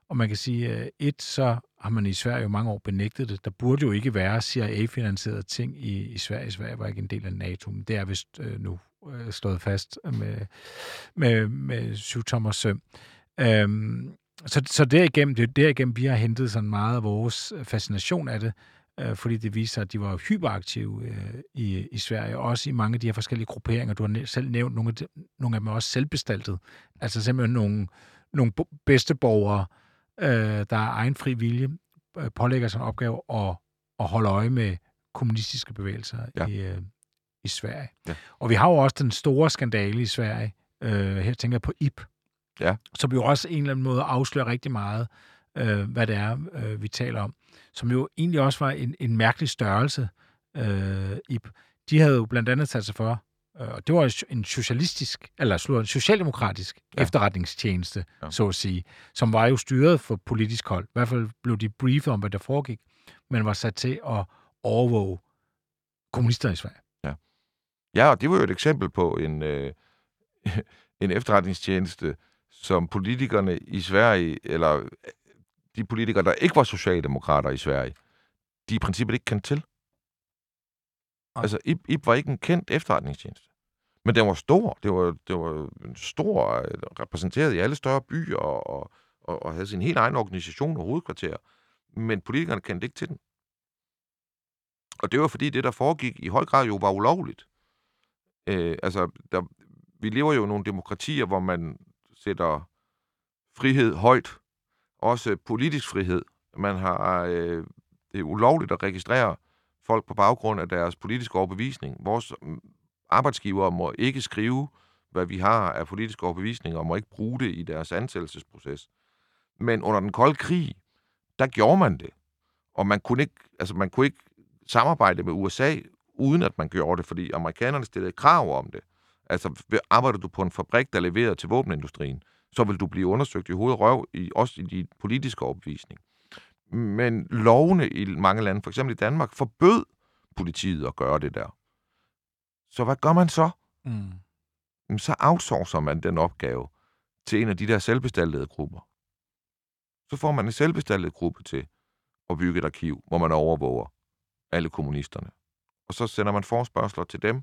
Speaker 1: Og man kan sige, øh, et, så har man i Sverige jo mange år benægtet det. Der burde jo ikke være CIA-finansierede ting i, i Sverige. Sverige var ikke en del af NATO, men det er vist øh, nu øh, slået fast med, med, med syvtommers søm. Øhm, så, så derigennem, det er derigennem, vi har hentet sådan meget af vores fascination af det, øh, fordi det viser, at de var hyperaktive øh, i, i Sverige, og også i mange af de her forskellige grupperinger. Du har selv nævnt nogle af, de, nogle af dem også selvbestaltet. Altså simpelthen nogle, nogle bedsteborgere, øh, der er egen fri vilje, øh, pålægger sig en opgave at, at holde øje med kommunistiske bevægelser ja. i, øh, i Sverige. Ja. Og vi har jo også den store skandale i Sverige, øh, her tænker jeg på IP, ja. som jo også en eller anden måde afslører rigtig meget, øh, hvad det er, øh, vi taler om, som jo egentlig også var en, en mærkelig størrelse, øh, IP. De havde jo blandt andet sat sig for, øh, og det var en socialistisk, eller en socialdemokratisk ja. efterretningstjeneste, ja. så at sige, som var jo styret for politisk hold. I hvert fald blev de briefet om, hvad der foregik, men var sat til at overvåge kommunister i Sverige.
Speaker 2: Ja, ja og det var jo et eksempel på en, øh, en efterretningstjeneste, som politikerne i Sverige, eller de politikere, der ikke var socialdemokrater i Sverige, de i princippet ikke kendte til. Altså, IP, IP var ikke en kendt efterretningstjeneste. Men den var stor. Det var, det var stor, øh, repræsenteret i alle større byer, og, og, og, og havde sin helt egen organisation og hovedkvarter. Men politikerne kendte ikke til den. Og det var fordi, det, der foregik, i høj grad jo var ulovligt. Øh, altså, der, vi lever jo i nogle demokratier, hvor man sætter frihed højt. Også politisk frihed. Man har, øh, det er ulovligt at registrere folk på baggrund af deres politiske overbevisning. Vores mm, arbejdsgivere må ikke skrive, hvad vi har af politiske overbevisninger, og må ikke bruge det i deres ansættelsesproces. Men under den kolde krig, der gjorde man det. Og man kunne ikke, altså man kunne ikke samarbejde med USA, uden at man gjorde det, fordi amerikanerne stillede krav om det. Altså, arbejder du på en fabrik, der leverer til våbenindustrien, så vil du blive undersøgt i hovedet røv, i, også i din politiske overbevisning. Men lovene i mange lande, for eksempel i Danmark, forbød politiet at gøre det der. Så hvad gør man så? Mm. Så outsourcer man den opgave til en af de der selvbestaltede grupper. Så får man en selvbestaltet gruppe til at bygge et arkiv, hvor man overvåger alle kommunisterne. Og så sender man forspørgseler til dem,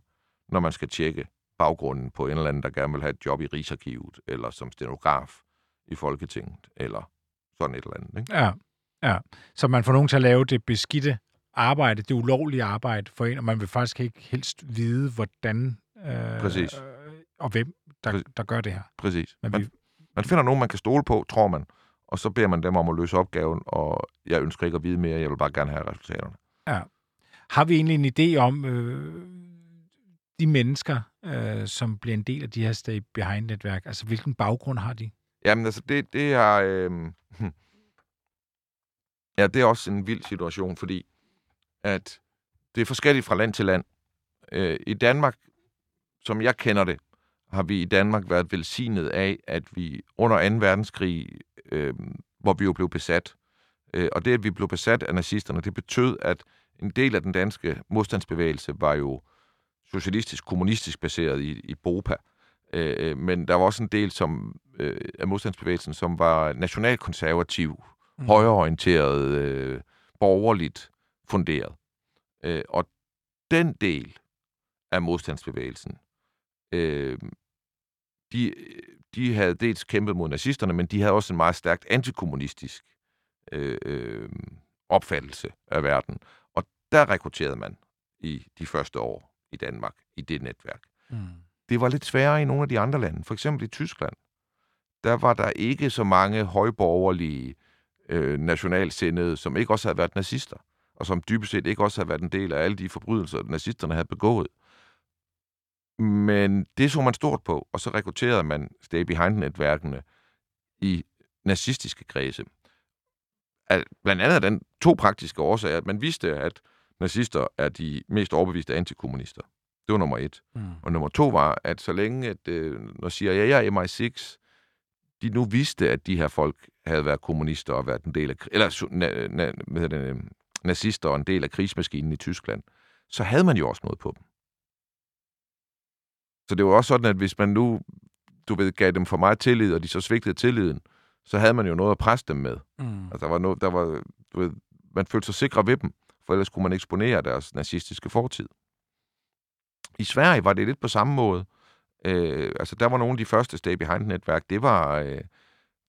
Speaker 2: når man skal tjekke baggrunden på en eller anden, der gerne vil have et job i Rigsarkivet, eller som stenograf i Folketinget, eller sådan et eller andet. Ikke?
Speaker 1: Ja. Ja, så man får nogen til at lave det beskidte arbejde, det ulovlige arbejde for en, og man vil faktisk ikke helst vide, hvordan øh,
Speaker 2: Præcis.
Speaker 1: Øh, og hvem, der, der gør det her.
Speaker 2: Præcis. Men man, vi... man finder nogen, man kan stole på, tror man, og så beder man dem om at løse opgaven, og jeg ønsker ikke at vide mere, jeg vil bare gerne have resultaterne.
Speaker 1: Ja. Har vi egentlig en idé om øh, de mennesker, øh, som bliver en del af de her stay behind-netværk, altså hvilken baggrund har de?
Speaker 2: Jamen altså, det, det er... Øh, Ja, det er også en vild situation, fordi at det er forskelligt fra land til land. Øh, I Danmark, som jeg kender det, har vi i Danmark været velsignet af, at vi under 2. verdenskrig, øh, hvor vi jo blev besat, øh, og det, at vi blev besat af nazisterne, det betød, at en del af den danske modstandsbevægelse var jo socialistisk, kommunistisk baseret i, i BOPA. Øh, men der var også en del som, øh, af modstandsbevægelsen, som var nationalkonservativ, mm. højreorienteret, øh, borgerligt funderet. Øh, og den del af modstandsbevægelsen, øh, de, de havde dels kæmpet mod nazisterne, men de havde også en meget stærkt antikommunistisk øh, øh, opfattelse af verden. Og der rekrutterede man i de første år i Danmark i det netværk. Mm. Det var lidt sværere i nogle af de andre lande. For eksempel i Tyskland. Der var der ikke så mange højborgerlige øh, nationalsindede, som ikke også havde været nazister, og som dybest set ikke også havde været en del af alle de forbrydelser, nazisterne havde begået. Men det så man stort på, og så rekrutterede man Stay Behind-netværkene i nazistiske kredse. Blandt andet af den to praktiske årsager, at man vidste, at nazister er de mest overbeviste antikommunister. Det var nummer et. Mm. Og nummer to var, at så længe, at, øh, når CIA og MI6 de nu vidste, at de her folk havde været kommunister og været en del af, eller na, na, hvad det, øh, nazister og en del af krigsmaskinen i Tyskland, så havde man jo også noget på dem. Så det var også sådan, at hvis man nu, du ved, gav dem for meget tillid, og de så svigtede tilliden, så havde man jo noget at presse dem med.
Speaker 1: Mm.
Speaker 2: Altså, der var noget, der var, du ved, man følte sig sikre ved dem, for ellers kunne man eksponere deres nazistiske fortid. I Sverige var det lidt på samme måde. Øh, altså, der var nogle af de første Stay Behind-netværk, det var, øh,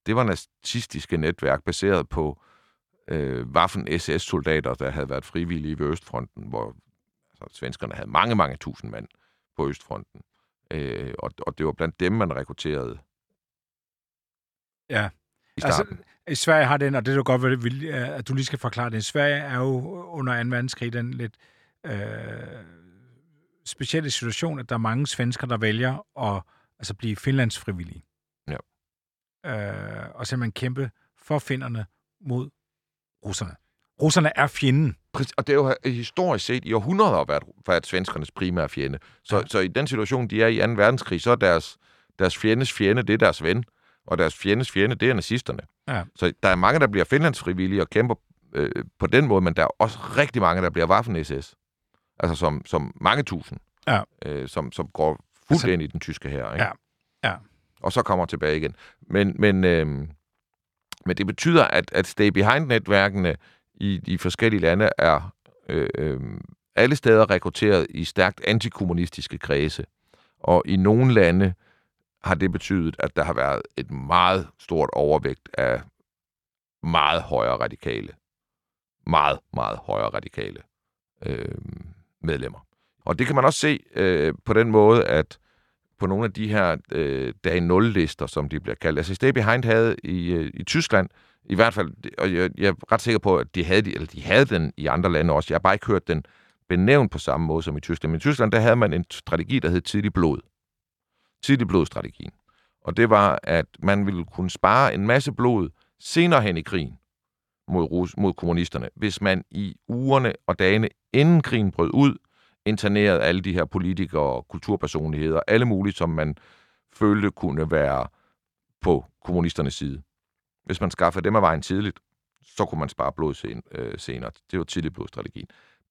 Speaker 2: det var nazistiske netværk baseret på øh, Waffen-SS-soldater, der havde været frivillige ved Østfronten, hvor altså, svenskerne havde mange, mange tusind mand på Østfronten. Øh, og, og det var blandt dem, man rekrutterede
Speaker 1: Ja.
Speaker 2: i starten.
Speaker 1: Altså, i Sverige har den, og det er jo godt, at, vi- at du lige skal forklare det. Sverige er jo under 2. verdenskrig den lidt øh, specielle situation, at der er mange svensker, der vælger at altså, blive Finlands frivillige.
Speaker 2: Ja.
Speaker 1: Øh, og simpelthen kæmpe for finderne mod russerne. Russerne er fjenden.
Speaker 2: Og det er jo historisk set i århundreder været, været svenskernes primære fjende. Så,
Speaker 1: ja.
Speaker 2: så i den situation, de er i 2. verdenskrig, så er deres, deres fjendes fjende, det er deres ven. Og deres fjendes fjende, det er nazisterne.
Speaker 1: Ja.
Speaker 2: Så der er mange, der bliver finlandsfrivillige og kæmper øh, på den måde, men der er også rigtig mange, der bliver Waffen-SS. Altså som, som mange tusind.
Speaker 1: Ja.
Speaker 2: Øh, som, som går fuldt
Speaker 1: Altså-
Speaker 2: ind i den tyske her. Ikke?
Speaker 1: Ja. Ja.
Speaker 2: Og så kommer tilbage igen. Men, men, øh, men det betyder, at, at stay behind-netværkene i de forskellige lande er øh, øh, alle steder rekrutteret i stærkt antikommunistiske kredse. Og i nogle lande har det betydet, at der har været et meget stort overvægt af meget højere radikale. Meget, meget højere radikale øh, medlemmer. Og det kan man også se øh, på den måde, at på nogle af de her øh, dag 0-lister, som de bliver kaldt. Altså Stay Behind havde i, øh, i Tyskland, i hvert fald, og jeg, jeg er ret sikker på, at de havde, de, eller de havde den i andre lande også. Jeg har bare ikke hørt den benævnt på samme måde som i Tyskland. Men i Tyskland, der havde man en strategi, der hed tidlig blod. Tidlig blodstrategien. Og det var, at man ville kunne spare en masse blod senere hen i krigen mod, Rus, mod kommunisterne, hvis man i ugerne og dagene inden krigen brød ud, internerede alle de her politikere og kulturpersonligheder, alle mulige, som man følte kunne være på kommunisternes side. Hvis man skaffede dem af vejen tidligt, så kunne man spare blod sen, øh, senere. Det var tidlig blodstrategien.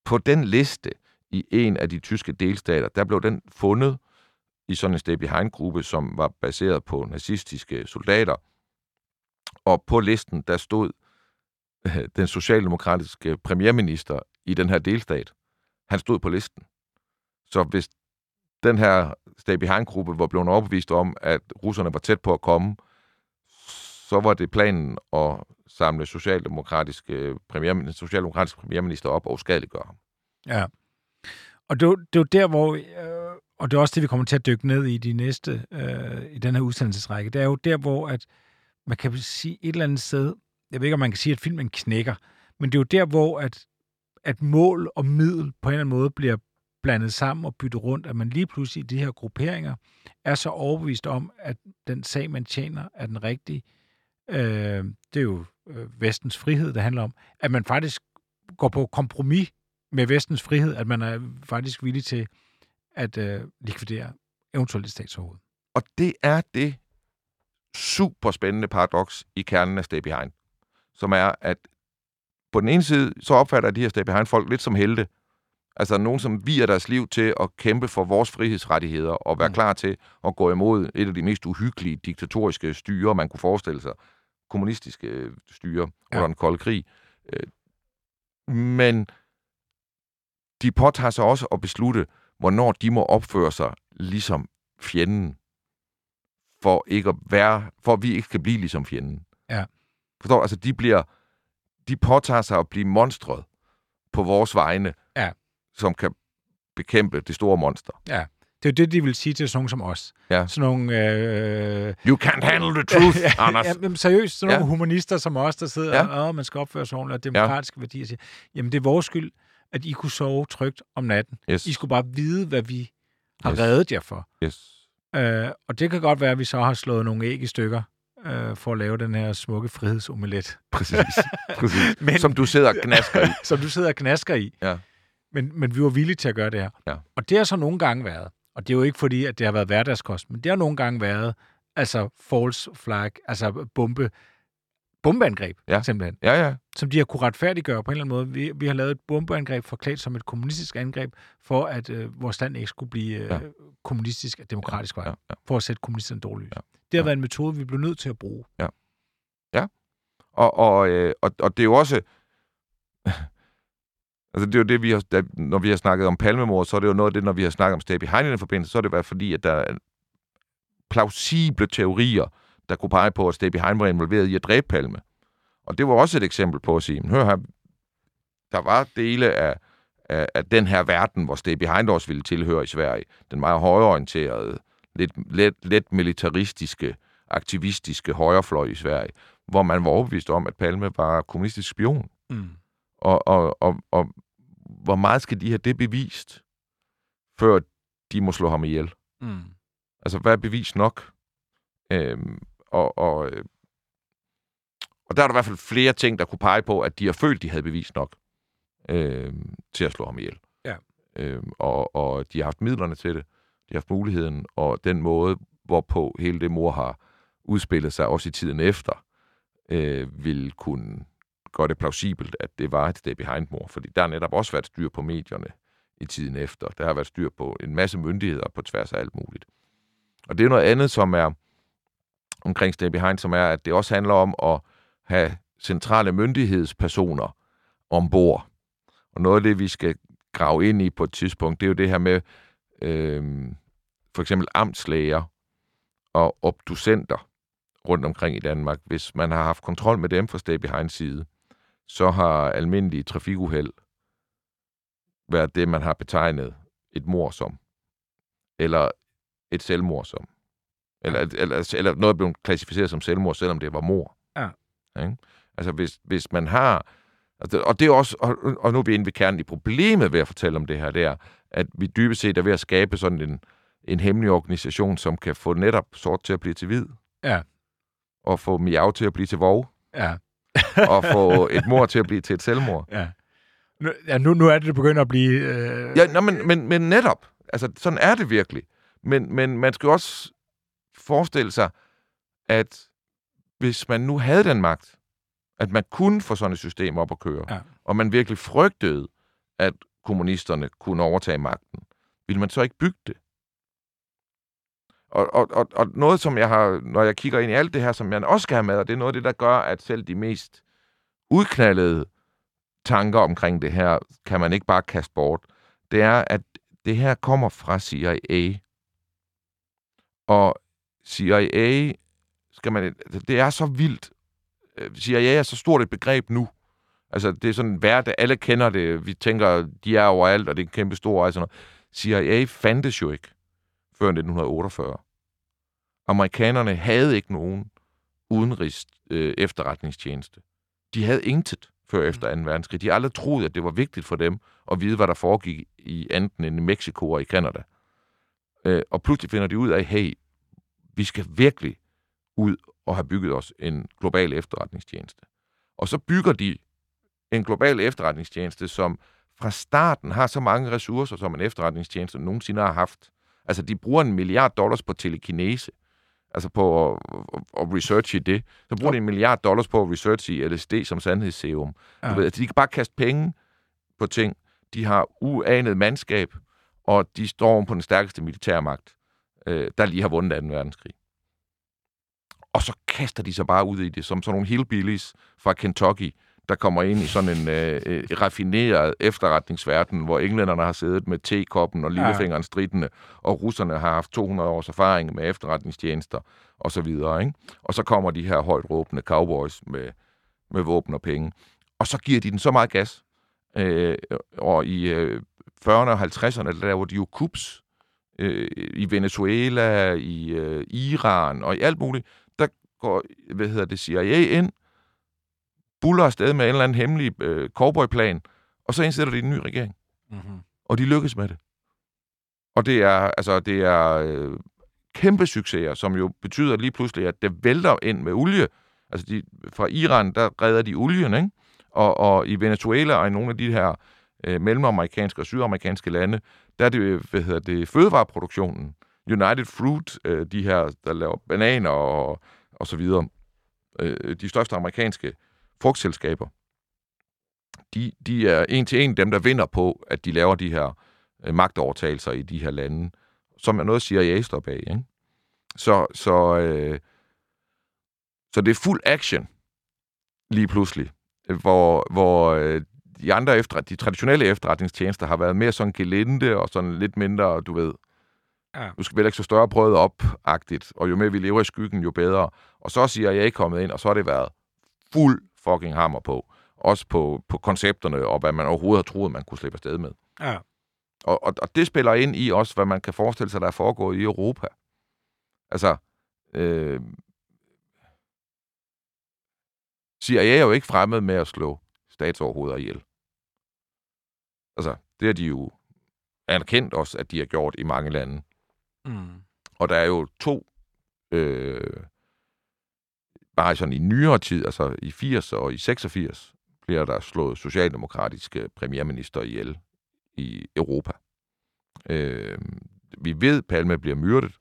Speaker 2: På den liste i en af de tyske delstater, der blev den fundet i sådan en stay behind-gruppe, som var baseret på nazistiske soldater. Og på listen, der stod øh, den socialdemokratiske premierminister i den her delstat. Han stod på listen. Så hvis den her stay behind-gruppe var blevet overbevist om, at russerne var tæt på at komme, så var det planen at samle socialdemokratiske premierminister, socialdemokratiske premierminister op og uskadeliggøre ham.
Speaker 1: Ja. Og det det er jo der, hvor... Øh, og det er også det, vi kommer til at dykke ned i de næste, øh, i den her udsendelsesrække. Det er jo der, hvor at man kan sige et eller andet sted, jeg ved ikke, om man kan sige, at filmen knækker, men det er jo der, hvor at, at mål og middel på en eller anden måde bliver blandet sammen og byttet rundt, at man lige pludselig i de her grupperinger er så overbevist om, at den sag, man tjener, er den rigtige. Øh, det er jo øh, vestens frihed, det handler om. At man faktisk går på kompromis med vestens frihed, at man er faktisk villig til at øh, likvidere eventuelt et statsoverhoved.
Speaker 2: Og det er det super spændende paradoks i kernen af Stay Behind, som er, at på den ene side, så opfatter de her Stay Behind-folk lidt som helte. Altså nogen, som viger deres liv til at kæmpe for vores frihedsrettigheder og være
Speaker 1: Mm.
Speaker 2: klar til at gå imod et af de mest uhyggelige diktatoriske styre, man kunne forestille sig. Kommunistiske øh, styre
Speaker 1: Ja.
Speaker 2: under den kolde krig. Øh, Men de påtager sig også at beslutte, hvornår de må opføre sig ligesom fjenden, for ikke at være, for at vi ikke skal blive ligesom fjenden.
Speaker 1: Ja.
Speaker 2: Forstår du? Altså, de bliver, de påtager sig at blive monstret på vores vegne,
Speaker 1: Ja.
Speaker 2: som kan bekæmpe det store monster.
Speaker 1: Det er jo det, de vil sige til sådan nogle som os.
Speaker 2: Ja.
Speaker 1: Sådan nogle... Øh,
Speaker 2: You can't handle the truth,
Speaker 1: ja,
Speaker 2: Anders.
Speaker 1: ja, men seriøst, sådan nogle
Speaker 2: Ja.
Speaker 1: humanister som os, der sidder
Speaker 2: Ja.
Speaker 1: og, man skal opføre sig ordentligt, og demokratiske ja. værdier, siger, jamen det er vores skyld, at I kunne sove trygt om natten.
Speaker 2: Yes.
Speaker 1: I skulle bare vide, hvad vi har
Speaker 2: Yes.
Speaker 1: reddet jer for.
Speaker 2: Yes.
Speaker 1: Øh, og det kan godt være, at vi så har slået nogle æg i stykker øh, for at lave den her smukke frihedsomelet,
Speaker 2: Præcis. Præcis.
Speaker 1: Men-
Speaker 2: Som du sidder og knasker i.
Speaker 1: som du sidder og knasker i.
Speaker 2: Ja.
Speaker 1: Men, men vi var villige til at gøre det her.
Speaker 2: Ja.
Speaker 1: Og det har så nogle gange været, og det er jo ikke fordi, at det har været hverdagskost, men det har nogle gange været, altså false flag, altså bombe, bombeangreb,
Speaker 2: Ja.
Speaker 1: simpelthen,
Speaker 2: Ja, ja.
Speaker 1: som de har kunne retfærdiggøre på en eller anden måde. Vi, vi har lavet et bombeangreb forklædt som et kommunistisk angreb, for at øh, vores land ikke skulle blive øh,
Speaker 2: Ja.
Speaker 1: kommunistisk og demokratisk vej,
Speaker 2: ja, ja.
Speaker 1: for at sætte kommunisterne dårligt.
Speaker 2: Ja.
Speaker 1: Det har
Speaker 2: Ja.
Speaker 1: været en metode, vi blev nødt til at bruge.
Speaker 2: Ja. Og, og, øh, og, og det er jo også... altså, det er jo det, vi har, da, når vi har snakket om palmemord, så er det jo noget af det, når vi har snakket om stay behind i den forbindelse, så er det været fordi, at der er plausible teorier, der kunne pege på, at stay behind var involveret i at dræbe Palme. Og det var også et eksempel på at sige, hør her, der var dele af, af, af den her verden, hvor Stay Behind også ville tilhøre i Sverige. Den meget højorienterede, lidt, lidt, lidt militaristiske, aktivistiske højrefløj i Sverige, hvor man var overbevist om, at Palme var kommunistisk spion. Mm. Og, og, og, og hvor meget skal de have det bevist, før de må slå ham ihjel? Mm. Altså, hvad er bevis nok? Øhm, og, og, øh, og der er der i hvert fald flere ting, der kunne pege på, at de har følt, de havde bevis nok øh, til at slå ham ihjel. Ja. Øh, og, og de har haft midlerne til det. De har haft muligheden, og den måde, hvorpå hele det mor har udspillet sig, også i tiden efter, øh, vil kunne gøre det plausibelt, at det var et stay behind mor. Fordi der har netop også været styr på medierne i tiden efter. Der har været styr på en masse myndigheder på tværs af alt muligt. Og det er noget andet, som er omkring Stay Behind, som er, at det også handler om at have centrale myndighedspersoner ombord. Og noget af det, vi skal grave ind i på et tidspunkt, det er jo det her med øh, for eksempel amtslæger og obducenter rundt omkring i Danmark. Hvis man har haft kontrol med dem fra Stay Behind side, så har almindelige trafikuheld været det, man har betegnet et mor som. Eller et selvmord som. Eller, eller, eller noget blevet klassificeret som selvmord, selvom det var mor. Ja. Ikke? Altså, hvis, hvis man har... Og det er også... Og, og nu er vi inde ved kernen i problemet ved at fortælle om det her, det er, at vi dybest set er ved at skabe sådan en, en hemmelig organisation, som kan få netop sort til at blive til hvid. Ja. Og få miau til at blive til vov. Ja. og få et mor til at blive til et selvmord.
Speaker 1: Ja. Nu, ja, nu, nu er det, det begynder at blive... Øh...
Speaker 2: Ja, nå, men, men, men netop. Altså, sådan er det virkelig. Men, men man skal også forestille sig, at hvis man nu havde den magt, at man kunne få sådan et system op at køre, ja. og man virkelig frygtede, at kommunisterne kunne overtage magten, ville man så ikke bygge det? Og, og, og, og noget, som jeg har, når jeg kigger ind i alt det her, som jeg også skal have med, og det er noget af det, der gør, at selv de mest udknaldede tanker omkring det her, kan man ikke bare kaste bort, det er, at det her kommer fra CIA. Og CIA, skal man, det er så vildt. Øh, CIA er så stort et begreb nu. Altså, det er sådan hverdag, alle kender det. Vi tænker, de er overalt, og det er kæmpe store og sådan noget. CIA fandtes jo ikke før 1948. Amerikanerne havde ikke nogen udenrigs øh, efterretningstjeneste. De havde intet før efter 2. verdenskrig. De har aldrig troet, at det var vigtigt for dem at vide, hvad der foregik i enten i Mexico og i Canada. Øh, og pludselig finder de ud af, hey, vi skal virkelig ud og have bygget os en global efterretningstjeneste. Og så bygger de en global efterretningstjeneste, som fra starten har så mange ressourcer, som en efterretningstjeneste nogensinde har haft. Altså, de bruger en milliard dollars på telekinese, altså på at, at researche det. Så bruger de en milliard dollars på at researche i LSD som sandhedsserum. Ja. Du ved, altså, de kan bare kaste penge på ting. De har uanet mandskab, og de står på den stærkeste militærmagt øh, der lige har vundet 2. verdenskrig. Og så kaster de sig bare ud i det, som sådan nogle hillbillies fra Kentucky, der kommer ind i sådan en øh, øh, raffineret efterretningsverden, hvor englænderne har siddet med tekoppen og lillefingeren ja. stridende, og russerne har haft 200 års erfaring med efterretningstjenester og så videre. Ikke? Og så kommer de her højt råbende cowboys med, med våben og penge. Og så giver de den så meget gas. Øh, og i øh, 40'erne og 50'erne, der laver de jo kups øh, i Venezuela, i øh, Iran og i alt muligt, der går, hvad hedder det, CIA ind, buller afsted med en eller anden hemmelig øh, cowboyplan, og så indsætter de en ny regering. Mm-hmm. Og de lykkes med det. Og det er, altså, det er øh, kæmpe succeser, som jo betyder lige pludselig, at det vælter ind med olie. Altså de, fra Iran, der redder de olien, ikke? Og, og i Venezuela og i nogle af de her øh, mellemamerikanske og sydamerikanske lande, der er det, øh, hvad hedder det, fødevareproduktionen. United Fruit, øh, de her, der laver bananer og, og så videre, øh, de største amerikanske frugtselskaber, de, de er en til en dem, der vinder på, at de laver de her øh, magtovertagelser i de her lande, som er noget, CIA står bag. Ikke? Så, så, øh, så det er fuld action lige pludselig, hvor, hvor øh, de andre efter, de traditionelle efterretningstjenester har været mere sådan gelinde og sådan lidt mindre, du ved,
Speaker 1: Ja.
Speaker 2: nu skal vi ikke så større brød op-agtigt, og jo mere vi lever i skyggen, jo bedre. Og så siger jeg ikke kommet ind, og så har det været fuld fucking hammer på. Også på, på koncepterne, og hvad man overhovedet har troet, man kunne slippe afsted med.
Speaker 1: Ja.
Speaker 2: Og, og, og det spiller ind i også, hvad man kan forestille sig, der er foregået i Europa. Altså, øh, CIA er jo ikke fremmed med at slå statsoverhoveder ihjel. Altså, det har de jo anerkendt også, at de har gjort i mange lande.
Speaker 1: Mm.
Speaker 2: Og der er jo to, øh, bare sådan i nyere tid, altså i 80 og i 86, bliver der slået socialdemokratiske premierminister ihjel i Europa. Øh, vi ved, at Palme bliver myrdet.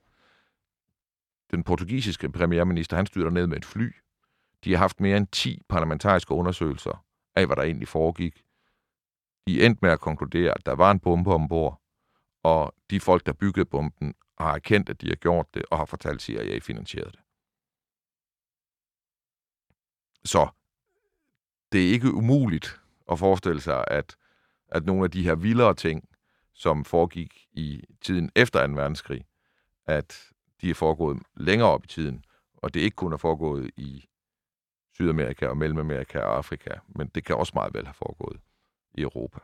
Speaker 2: Den portugisiske premierminister, han styrter ned med et fly. De har haft mere end 10 parlamentariske undersøgelser af, hvad der egentlig foregik. De endte med at konkludere, at der var en bombe ombord, og de folk, der byggede bomben, har erkendt, at de har gjort det, og har fortalt CIA, at jeg finansierede det. Så det er ikke umuligt at forestille sig, at, at nogle af de her vildere ting, som foregik i tiden efter 2. verdenskrig, at de er foregået længere op i tiden, og det ikke kun er foregået i Sydamerika og Mellemamerika og Afrika, men det kan også meget vel have foregået i Europa.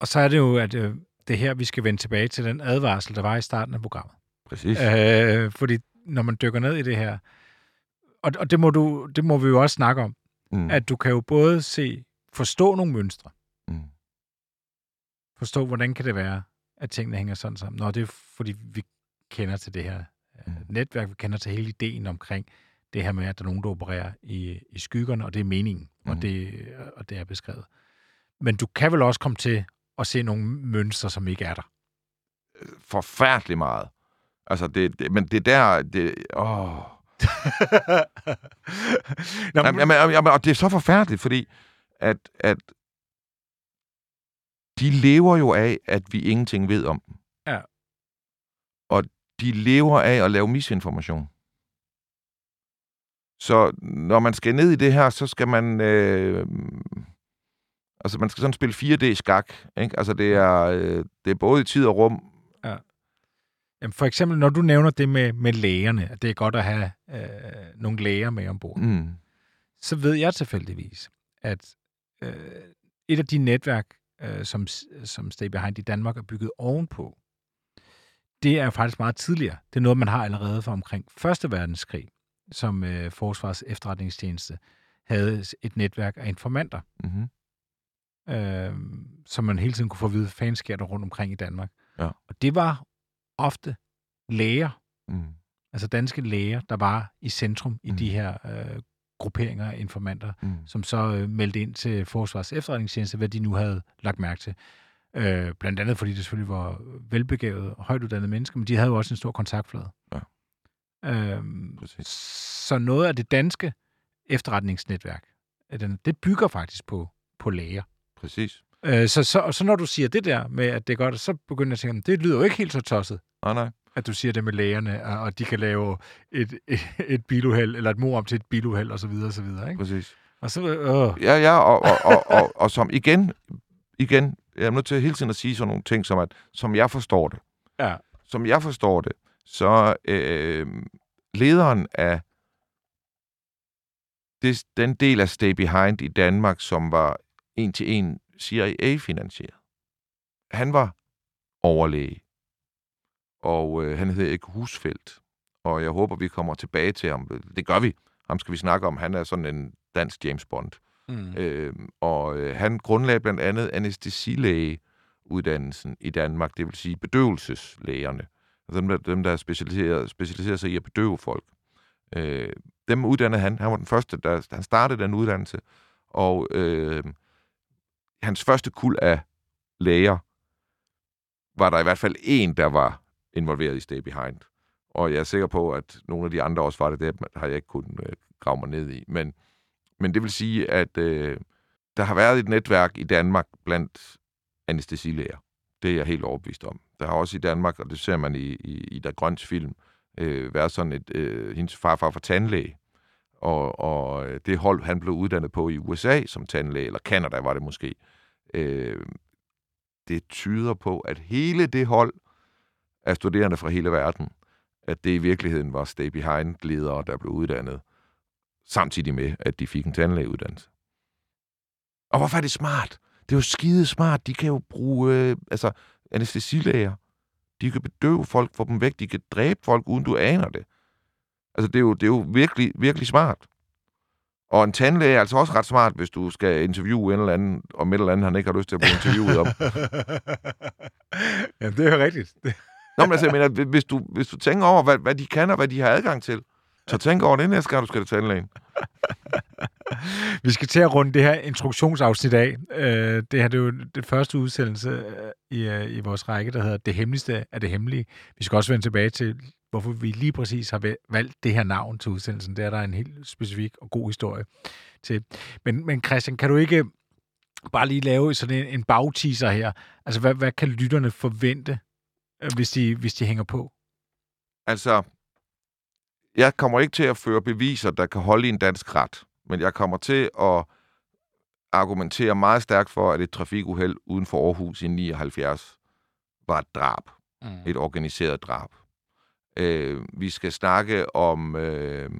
Speaker 1: Og så er det jo, at øh, det her, vi skal vende tilbage til den advarsel, der var i starten af programmet.
Speaker 2: Præcis.
Speaker 1: Øh, fordi når man dykker ned i det her, og, og det, må du, det må vi jo også snakke om,
Speaker 2: Mm.
Speaker 1: at du kan jo både se, forstå nogle mønstre,
Speaker 2: Mm.
Speaker 1: forstå, hvordan kan det være, at tingene hænger sådan sammen. Nå, det er fordi, vi kender til det her øh,
Speaker 2: Mm.
Speaker 1: netværk, vi kender til hele ideen omkring det her med, at der er nogen, der opererer i, i skyggerne, og det er meningen, mm. og,
Speaker 2: Mm.
Speaker 1: det, og det er beskrevet. Men du kan vel også komme til at se nogle mønstre, som ikke er der.
Speaker 2: Forfærdeligt meget. Altså, det, det, men det der... Det, åh.
Speaker 1: Nå,
Speaker 2: Jamen, jamen, jamen, og det er så forfærdeligt, fordi at, at de lever jo af, at vi ingenting ved om dem.
Speaker 1: Ja.
Speaker 2: Og de lever af at lave misinformation. Så når man skal ned i det her, så skal man... Øh, altså, man skal sådan spille 4D-skak. Ikke? Altså, det er, øh, det er både i tid og rum.
Speaker 1: Jamen, for eksempel, når du nævner det med, med lægerne, at det er godt at have øh, nogle læger med ombord, mm.
Speaker 2: Mm.
Speaker 1: så ved jeg tilfældigvis, at øh, et af de netværk, øh, som, som Stay Behind i Danmark er bygget ovenpå, det er faktisk meget tidligere. Det er noget, man har allerede fra omkring 1. verdenskrig, som øh, Forsvars efterretningstjeneste havde et netværk af informanter,
Speaker 2: Mm-hmm.
Speaker 1: Øh, som man hele tiden kunne få at vide, hvad fanden sker der rundt omkring i Danmark.
Speaker 2: Ja.
Speaker 1: Og det var ofte læger,
Speaker 2: Mm.
Speaker 1: altså danske læger, der var i centrum i
Speaker 2: Mm.
Speaker 1: de her øh, grupperinger af informanter,
Speaker 2: Mm.
Speaker 1: som så øh, meldte ind til Forsvars efterretningstjeneste, hvad de nu havde lagt mærke til. Øh, blandt andet fordi det selvfølgelig var velbegavede og højt uddannede mennesker, men de havde jo også en stor kontaktflade.
Speaker 2: Ja.
Speaker 1: Øhm,
Speaker 2: Præcis.
Speaker 1: så noget af det danske efterretningsnetværk, øh, den- det bygger faktisk på, på læger.
Speaker 2: Præcis.
Speaker 1: Øh, så, så, og så når du siger det der med, at det er godt, så begynder jeg at tænke, det lyder jo ikke helt så tosset
Speaker 2: Nej, nej.
Speaker 1: at du siger det med lægerne, og og de kan lave et, et, et biluheld, eller et mor om til et biluheld, og så videre, og så videre, ikke?
Speaker 2: Præcis.
Speaker 1: Og så, øh,
Speaker 2: Ja, ja, og, og, og, og, og som igen, igen, jeg er nødt til hele tiden at sige sådan nogle ting, som, at, som jeg forstår det.
Speaker 1: ja,
Speaker 2: Som jeg forstår det, så øh, lederen af det, den del af Stay Behind i Danmark, som var en til en CIA-finansieret, han var overlæge, og øh, han hedder ikke Husfeldt, og jeg håber, vi kommer tilbage til ham. Det gør vi. Ham skal vi snakke om. Han er sådan en dansk James Bond.
Speaker 1: mm.
Speaker 2: Øh, og øh, han grundlagde blandt andet anestesilægeuddannelsen i Danmark, det vil sige bedøvelseslægerne. Dem, der, dem, der specialiserer, specialiserer sig i at bedøve folk. Øh, dem uddannede han. Han var den første, der han startede den uddannelse. Og øh, hans første kul af læger var der i hvert fald en, der var involveret i Stay Behind. Og jeg er sikker på, at nogle af de andre også var det. Det har jeg ikke kunnet øh, grave mig ned i. Men men det vil sige, at øh, der har været et netværk i Danmark blandt anestesilæger. Det er jeg helt overbevist om. Der har også i Danmark, og det ser man i, i, i der Grøns film, øh, været sådan et, øh, hendes farfar for tandlæge. Og, og det hold, han blev uddannet på i USA som tandlæge, eller Canada var det måske, øh, det tyder på, at hele det hold af studerende fra hele verden, at det i virkeligheden var Stay Behind-ledere, der blev uddannet, samtidig med, at de fik en tandlægeuddannelse. Og hvorfor er det smart? Det er jo skide smart. De kan jo bruge øh, altså, anestesilæger. De kan bedøve folk, få dem væk. De kan dræbe folk, uden du aner det. Altså, det er jo, det er jo virkelig, virkelig smart. Og en tandlæge er altså også ret smart, hvis du skal interviewe en eller anden, om et eller andet, han ikke har lyst til at blive interviewet om.
Speaker 1: Jamen, det er jo rigtigt.
Speaker 2: Nå, men altså, jeg mener, hvis du, hvis du tænker over, hvad, hvad de kan og hvad de har adgang til, så tænk over det næste gang, du skal til tandlægen.
Speaker 1: Vi skal til at runde det her introduktionsafsnit af. Øh, det her det er jo det første udsendelse øh, i, øh, i vores række, der hedder Det Hemmeligste af det Hemmelige. Vi skal også vende tilbage til, hvorfor vi lige præcis har valgt det her navn til udsendelsen. Det er der en helt specifik og god historie til. Men, men Christian, kan du ikke bare lige lave sådan en, en bagteaser her? Altså, hvad, hvad kan lytterne forvente, hvis de, hvis de hænger på?
Speaker 2: Altså, jeg kommer ikke til at føre beviser, der kan holde i en dansk ret, men jeg kommer til at argumentere meget stærkt for, at et trafikuheld uden for Aarhus i 79 var et drab. Mm. Et organiseret drab. Øh, vi skal snakke om øh,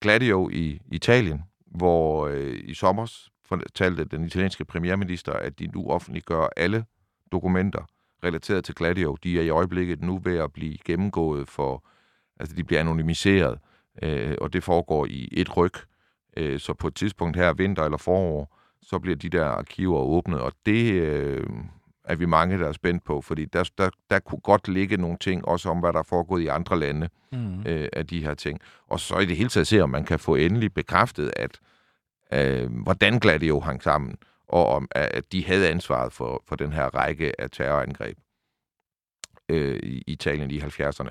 Speaker 2: Gladio i Italien, hvor øh, i sommer fortalte den italienske premierminister, at de nu offentliggør alle dokumenter relateret til Gladio. De er i øjeblikket nu ved at blive gennemgået for Altså, de bliver anonymiseret, øh, og det foregår i et ryg. Øh, så på et tidspunkt her, vinter eller forår, så bliver de der arkiver åbnet, og det øh, er vi mange, der er spændt på, fordi der, der, der kunne godt ligge nogle ting, også om hvad der er foregået i andre lande mm. øh, af de her ting. Og så i det hele taget se, om man kan få endelig bekræftet, at øh, hvordan Gladio hang sammen, og om at de havde ansvaret for, for den her række af terrorangreb øh, i Italien i 70'erne.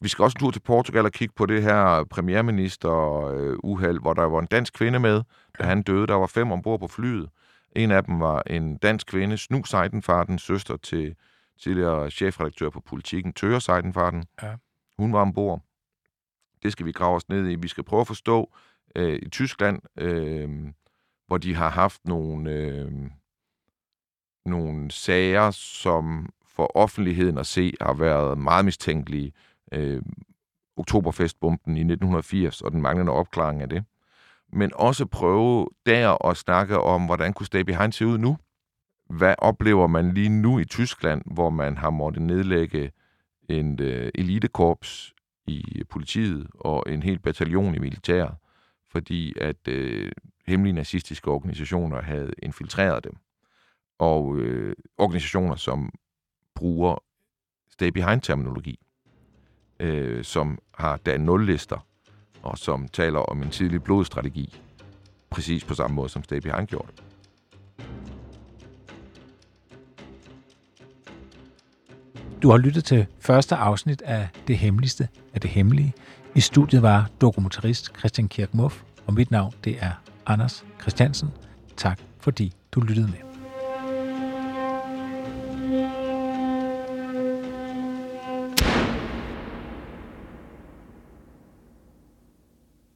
Speaker 2: Vi skal også en tur til Portugal og kigge på det her premierminister-uheld, hvor der var en dansk kvinde med, da han døde. Der var fem ombord på flyet. En af dem var en dansk kvinde, Snu Seidenfarten, søster til tidligere chefredaktør på Politiken, Tøre Seidenfarten. Ja. Hun var ombord. Det skal vi grave os ned i. Vi skal prøve at forstå øh, i Tyskland, øh, hvor de har haft nogle, øh, nogle sager, som for offentligheden at se har været meget mistænkelige øh, oktoberfestbomben i 1980 og den manglende opklaring af det. Men også prøve der at snakke om, hvordan kunne Stay Behind se ud nu? Hvad oplever man lige nu i Tyskland, hvor man har måttet nedlægge en øh, elitekorps i politiet og en hel bataljon i militæret, fordi at øh, hemmelige nazistiske organisationer havde infiltreret dem. Og øh, organisationer, som bruger stay behind-terminologi øh, som har da nul-lister, og som taler om en tidlig blodstrategi, præcis på samme måde som Stabi har gjort.
Speaker 1: Du har lyttet til første afsnit af Det Hemmeligste af det Hemmelige. I studiet var dokumentarist Christian Kirk Muff, og mit navn det er Anders Christiansen. Tak fordi du lyttede med.